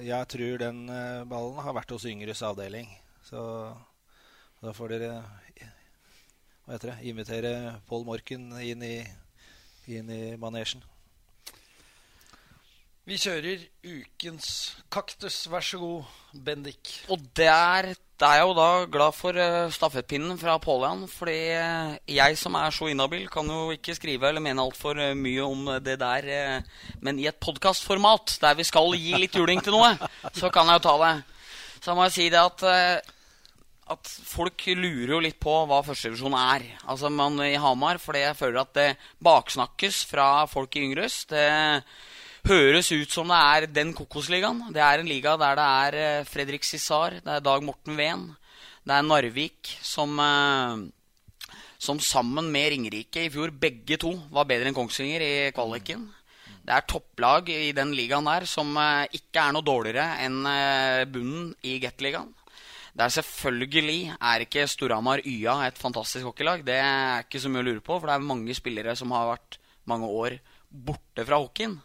jeg tror den eh, ballen har vært hos yngres avdeling. Så da får dere hva heter det, invitere Pål Morken inn i, inn i manesjen. Vi kjører ukens kaktus. Vær så god, Bendik. Og der, der er jeg jo da glad for uh, stafettpinnen fra Pålian. Fordi eh, jeg som er så inhabil, kan jo ikke skrive eller mene altfor uh, mye om det der. eh, men i et podkastformat der vi skal gi litt juling til noe, så kan jeg jo ta det. Så må jeg si det at eh, at folk lurer jo litt på hva førstedivisjon er. Altså man i Hamar, fordi jeg føler at det baksnakkes fra folk i Yngres. Det høres ut som det er den Kokosligaen. Det er en liga der det er eh, Fredrik Cissar, det er Dag Morten Ven, det er Narvik som eh, som sammen med Ringerike i fjor begge to var bedre enn Kongsvinger i kvaliken. Det er topplag i den ligaen der som eh, ikke er noe dårligere enn bunnen i Gateligaen. Det er selvfølgelig er ikke Storhamar YA et fantastisk hockeylag. Det er ikke så mye å lure på, for det er mange spillere som har vært mange år borte fra hockeyen.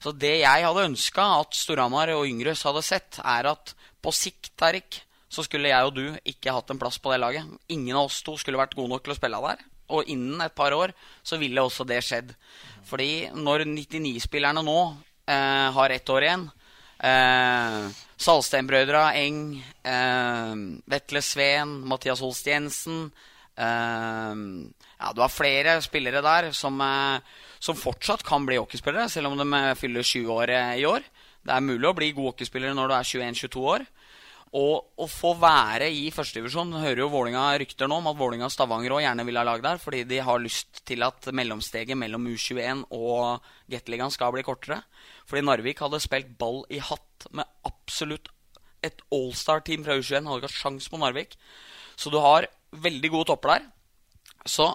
Så det jeg hadde ønska at Storhamar og Yngres hadde sett, er at på sikt, Erik, så skulle jeg og du ikke hatt en plass på det laget. Ingen av oss to skulle vært gode nok til å spille der. Og innen et par år så ville også det skjedd. Fordi når 99-spillerne nå eh, har ett år igjen eh, Salstenbrødra, Eng, eh, Vetle Sveen, Mathias Holst Jensen eh, Ja, du har flere spillere der som, eh, som fortsatt kan bli hockeyspillere, selv om de eh, fyller 20 år eh, i år. Det er mulig å bli god hockeyspiller når du er 21-22 år. Og å få være i førstedivisjon hører jo Vålinga rykter nå om at Vålinga og Stavanger òg gjerne vil ha lag der, fordi de har lyst til at mellomsteget mellom U21 og Gateligaen skal bli kortere. Fordi Narvik hadde spilt ball i hatt med absolutt et allstar-team fra U21. Hadde ikke hatt sjans på Narvik. Så du har veldig gode topper der. Så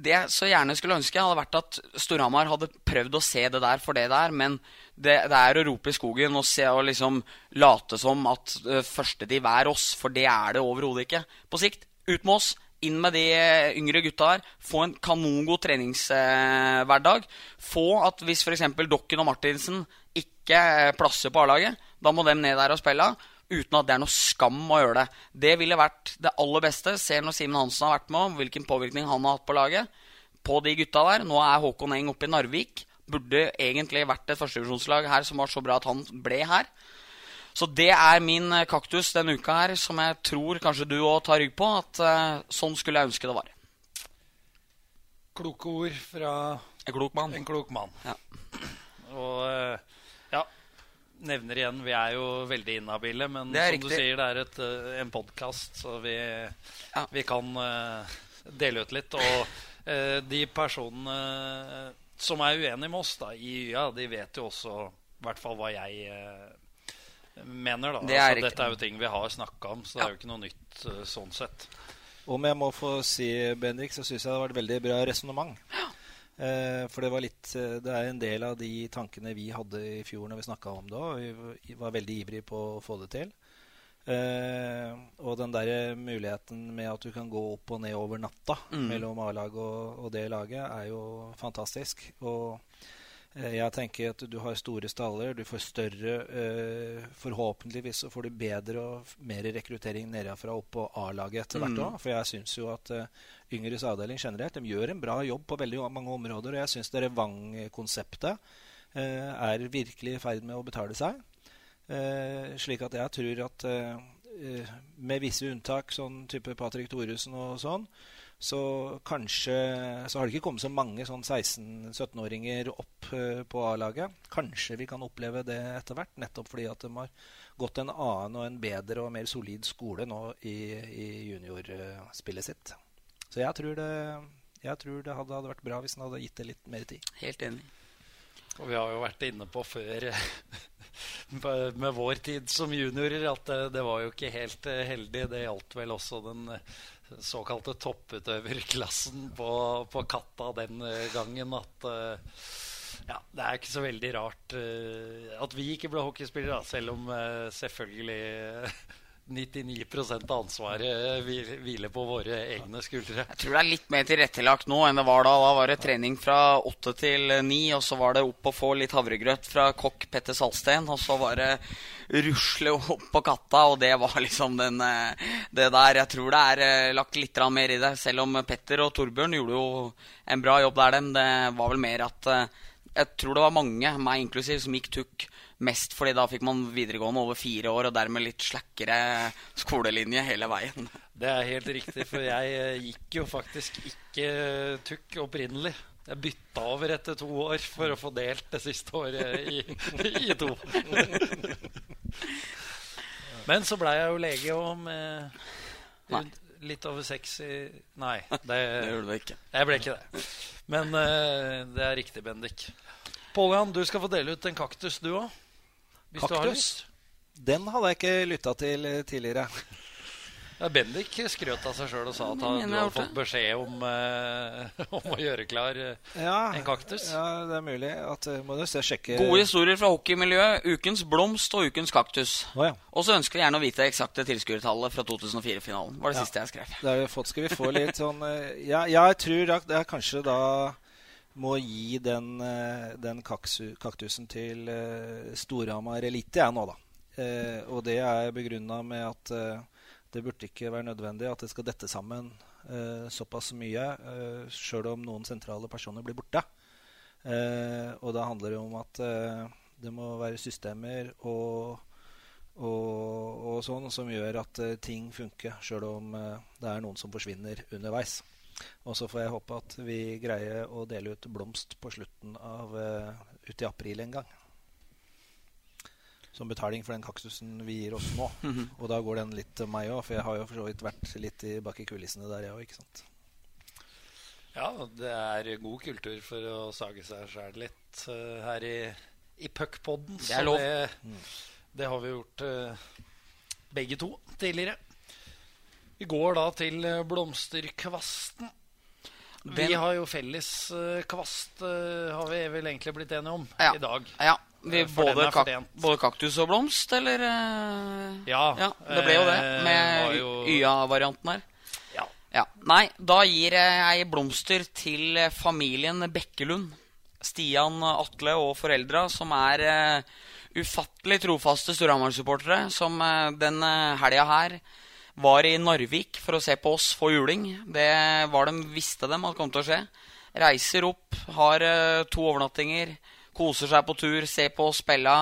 det jeg så gjerne skulle ønske, hadde vært at Storhamar hadde prøvd å se det der for det der, men det, det er å rope i skogen og, se, og liksom late som at uh, førstediv er oss, for det er det overhodet ikke. På sikt, ut med oss, inn med de eh, yngre gutta her. Få en kanongod treningshverdag. få at hvis f.eks. Dokken og Martinsen ikke eh, plasser på A-laget, da må dem ned der og spille. Uten at det er noe skam å gjøre det. Det ville vært det aller beste. Ser når Simen Hansen har vært med, hvilken påvirkning han har hatt på laget. På de gutta der. Nå er Håkon Eng oppe i Narvik. Burde egentlig vært et førstedivisjonslag her som var så bra at han ble her. Så det er min eh, kaktus denne uka her, som jeg tror kanskje du òg tar rygg på. At uh, sånn skulle jeg ønske det var. Kloke ord fra en klok mann. En klok mann. Ja. Og uh, nevner igjen, vi er jo veldig inhabile, men som riktig. du sier, det er et, en podkast, så vi, ja. vi kan uh, dele ut litt. Og de personene som er uenige med oss da, i YA, de vet jo også i hvert fall hva jeg mener. da. Det er altså, dette er jo ting vi har snakka om, så det er jo ikke noe nytt uh, sånn sett. Om jeg må få si, Bendik, så syns jeg det har vært veldig bra resonnement. Eh, for det var litt eh, Det er en del av de tankene vi hadde i fjor når vi snakka om det òg. Vi var veldig ivrige på å få det til. Eh, og den der muligheten med at du kan gå opp og ned over natta mm. mellom A-laget og, og, det laget, er jo fantastisk. Og Eh, jeg tenker at du har store staller, du får større eh, Forhåpentligvis så får du bedre og mer rekruttering nedenfra opp på A-laget etter hvert òg. Mm. For jeg syns jo at uh, Yngres avdeling generelt de gjør en bra jobb på veldig mange områder. Og jeg syns Revang-konseptet eh, er virkelig i ferd med å betale seg. Eh, slik at jeg tror at med visse unntak, sånn type Patrick Thoresen og sånn, så kanskje så har det ikke kommet så mange sånn 16-17-åringer opp uh, på A-laget. Kanskje vi kan oppleve det etter hvert, nettopp fordi at de har gått en annen og en bedre og mer solid skole nå i, i juniorspillet sitt. Så jeg tror det, jeg tror det hadde, hadde, vært bra hvis han hadde gitt det litt mer tid. Helt enig. Og vi har jo vært inne på før med vår tid som juniorer at det, det var jo ikke helt eh, heldig. Det gjaldt vel også den såkalte topputøverklassen på, på Katta den eh, gangen at ja, det er ikke så veldig rart uh, at vi ikke ble hockeyspillere, selv om uh, selvfølgelig 99 av ansvaret hviler på våre egne skuldre. Jeg tror det er litt mer tilrettelagt nå enn det var da. Da var det trening fra åtte til ni, og så var det opp og få litt havregrøt fra kokk Petter Salsten. Og så var det rusle opp på katta, og det var liksom den, eh, det der. Jeg tror det er eh, lagt litt mer i det, selv om Petter og Torbjørn gjorde jo en bra jobb der, dem. Det var vel mer at eh, jeg tror det var mange, meg inklusiv, som gikk tukk Mest fordi da fikk man videregående over fire år, og dermed litt slakkere skolelinje hele veien. Det er helt riktig, for jeg eh, gikk jo faktisk ikke tukk opprinnelig. Jeg bytta over etter to år for å få delt det siste året i, i to. Men så blei jeg jo lege om med litt over seks i Nei, det, det gjorde du ikke. Jeg ble ikke det. Men uh, det er riktig, Bendik. Pål du skal få dele ut en kaktus, du òg. Hvis Kaktus. du har lyst. Den hadde jeg ikke lytta til eh, tidligere. Ja, Bendik skrøt av seg sjøl og sa at han, du hadde fått beskjed om, eh, om å gjøre klar uh, ja, en kaktus. Ja, det er mulig. At, uh, må du se, sjekke Gode historier fra hockeymiljøet. Ukens blomst og ukens kaktus. Oh, ja. Og så ønsker vi gjerne å vite det eksakte tilskuertallet fra 2004-finalen. var det ja. siste jeg skrev. Det har vi fått. Skal vi få litt sånn Ja, jeg tror jeg det er kanskje da må gi den, den kaksu, kaktusen til uh, Storhamar Elite, jeg nå, da. Uh, og det er begrunna med at uh, det burde ikke være nødvendig at det skal dette sammen eh, såpass mye, eh, sjøl om noen sentrale personer blir borte. og da handler det om at det må være systemer og, og, og sånn som gjør at ting funker, sjøl om det er noen som forsvinner underveis. Og så får jeg håpe at vi greier å dele ut blomst på slutten av uh, ut i april en gang. Som betaling for den kaktusen vi gir oss nå. Mm -hmm. Og da går den litt til meg òg, for jeg har jo for så vidt vært litt i bak i kulissene der, jeg òg, ikke sant. Ja, det er god kultur for å sage seg sjæl litt uh, her i, i puckpodden. Det er lov. Det, mm. det har vi gjort uh, begge to tidligere. Vi går da til blomsterkvasten. blomsterkvasten. Vi har jo felles uh, kvast, uh, har vi vel egentlig blitt enige om ja. i dag. Ja. Vi, både, kak både, kaktus og blomst, eller? Uh, ja. ja. Det ble jo det, med jo... YA-varianten her. Ja. Ja, Nei, da gir jeg blomster til familien Bekkelund. Stian, Atle og foreldra, som er uh, ufattelig trofaste Storhamar-supportere. Som uh, den uh, helga her var i Narvik for å se på oss få juling. Det var de visste dem at kom til å skje. Reiser opp, har uh, to overnattinger, koser seg på tur, ser på spille.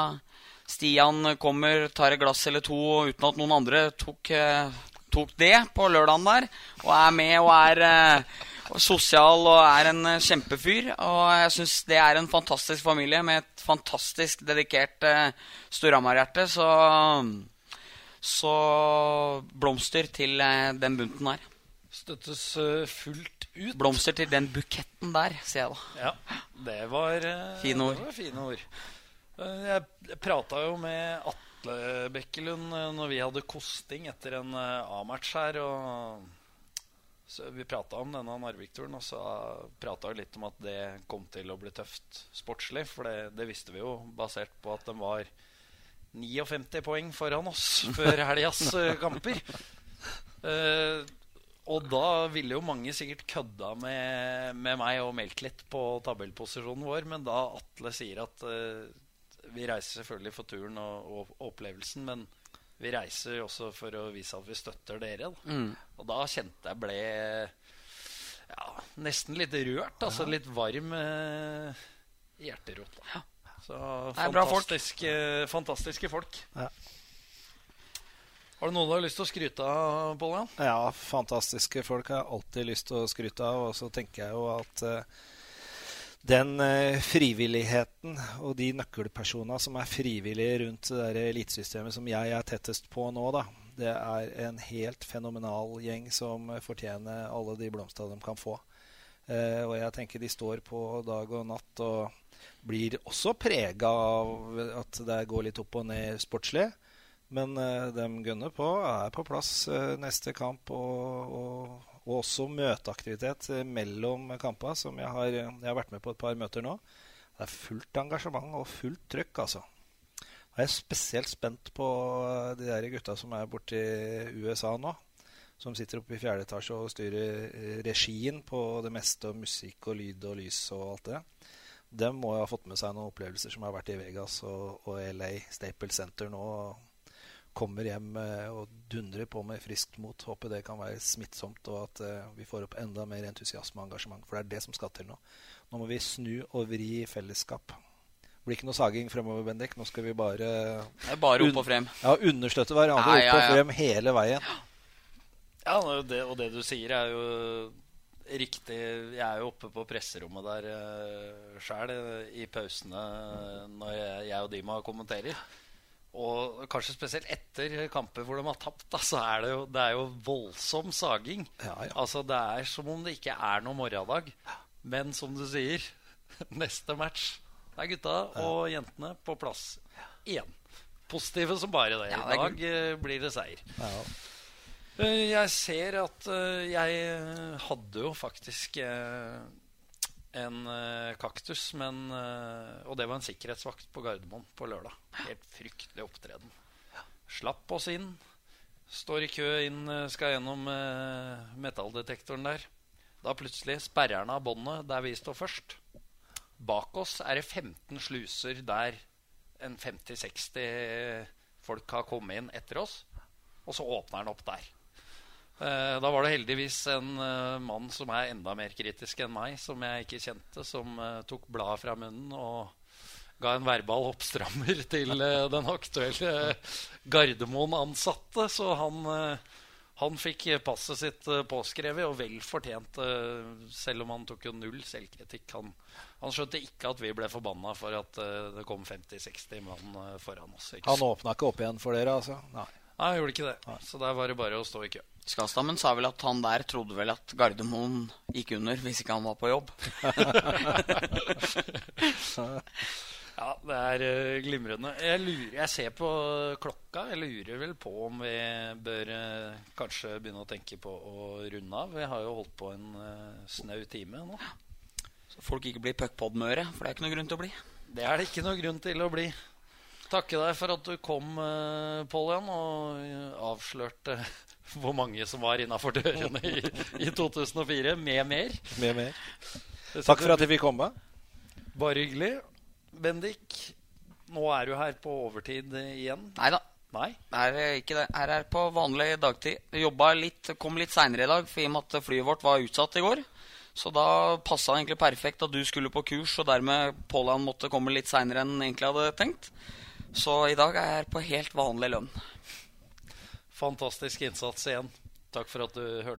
Stian kommer, tar et glass eller to uten at noen andre tok, tok det på lørdagen der. Og er med og er sosial og er en kjempefyr. Og jeg syns det er en fantastisk familie med et fantastisk dedikert uh, Storhamar-hjerte. Så, så blomster til uh, den bunten der. Støttes fullt ut. Blomster til den buketten der, sier jeg da. Ja, det var, fine ord. Var fine ord. Jeg prata jo med Atle Bekkelund når vi hadde kosting etter en A-match her. og så Vi prata om denne Narvik-turen, og så prata vi litt om at det kom til å bli tøft sportslig. For det, det, visste vi jo, basert på at de var 59 poeng foran oss før helgas eh, kamper. Uh, og da ville jo mange sikkert kødda med, med, meg og meldt litt på tabellposisjonen vår. Men da Atle sier at uh, vi reiser selvfølgelig for turen og, og, og opplevelsen, men vi reiser også for å vise at vi støtter dere. Da. Mm. Og da kjente jeg ble ja, nesten litt rørt. Altså litt varm uh, i hjerterot. Da. Så fantastiske, folk. fantastiske folk. Ja. Har du noen du har lyst til å skryte av, Pål? Ja, fantastiske folk har jeg alltid lyst til å skryte av. Og så tenker jeg jo at uh, den uh, frivilligheten og de nøkkelpersonene som er frivillige rundt det elitesystemet som jeg er tettest på nå, da, det er en helt fenomenal gjeng som fortjener alle de blomstene de kan få. Uh, og jeg tenker de står på dag og natt og blir også prega av at det går litt opp og ned sportslig. Men eh, de gunner på, er på plass eh, neste kamp og, og og også møteaktivitet eh, mellom kampene, som jeg har, jeg har, vært med på et par møter nå. Det er fullt engasjement og fullt trøkk, altså. Jeg er spesielt spent på de der gutta som er borte i USA nå. Som sitter oppe i fjerde etasje og styrer regien på det meste, og musikk og lyd og lys og alt det. De må jo ha fått med seg noen opplevelser som har vært i Vegas og, og LA, Staple Center nå kommer hjem eh, og dundrer på med friskt mot. Håper det kan være smittsomt, og at eh, vi får opp enda mer entusiasme og engasjement. For det er det som skal til nå. Nå må vi snu og vri i fellesskap. Det blir ikke noe saging fremover, Bendik. Nå skal vi bare er bare opp og frem. Ja, understøtte hverandre ja, ja, ja. opp og frem hele veien. Ja, og det, og det du sier, er jo riktig. Jeg er jo oppe på presserommet der uh, sjøl i pausene når jeg, jeg og Dima kommenterer. Og kanskje spesielt etter kamper hvor de har tapt, da, så er det jo, det er jo voldsom saging. Ja, ja. Altså Det er som om det ikke er noen morgendag. Men som du sier, neste match Det er gutta ja. og jentene på plass igjen. Positive som bare det. I dag uh, blir det seier. Uh, jeg ser at uh, jeg hadde jo faktisk en uh, kaktus, men, uh, og det var en sikkerhetsvakt på Gardermoen på lørdag. Helt fryktelig opptreden. Slapp oss inn. Står i kø inn, uh, skal gjennom metalldetektoren der. Da plutselig sperrer han av båndet der vi står først. Bak oss er det 15 sluser der en 50-60 folk har kommet inn etter oss. Og så åpner han opp der. Eh, da var det heldigvis en uh, mann som er enda mer kritisk enn meg, som jeg ikke kjente, som uh, tok bladet fra munnen og ga en verbal oppstrammer til den aktuelle Gardermoen-ansatte. Så han, han, fikk passet sitt påskrevet, og vel fortjent, selv om han tok jo null selvkritikk. Han, han, skjønte ikke at vi ble forbanna for at det kom 50-60 mann foran oss. Han åpna ikke opp igjen for dere, altså? Nei. Nei, jeg gjorde ikke det. Så der var det bare å stå i kø. Skastammen sa vel at han der trodde vel at Gardermoen gikk under hvis ikke han var på jobb. ja, det er uh, glimrende. Jeg, lurer, jeg, ser på klokka. Jeg lurer vel på om vi bør uh, kanskje begynne å tenke på å runde av. Vi har jo holdt på en uh, snau time nå. Så folk ikke blir puckpod-møre, for det er ikke noe grunn til å bli. Det er det ikke noe grunn til å bli. Takke deg for at du kom, eh, Pål Jan, og avslørte hvor mange som var innafor dørene i, i 2004, med mer. Med mer. Takk for at jeg fikk komme. Bare hyggelig. Bendik, nå er du her på overtid igjen. Nei da. Her Er på vanlig dagtid. Jobba litt, kom litt seinere i dag, for i og med at flyet vårt var utsatt i går. Så da passa det egentlig perfekt at du skulle på kurs, og dermed Påland måtte komme litt seinere enn egentlig hadde tenkt. Så i dag er jeg på helt vanlig lønn. Fantastisk innsats igjen. Takk for at du hørte.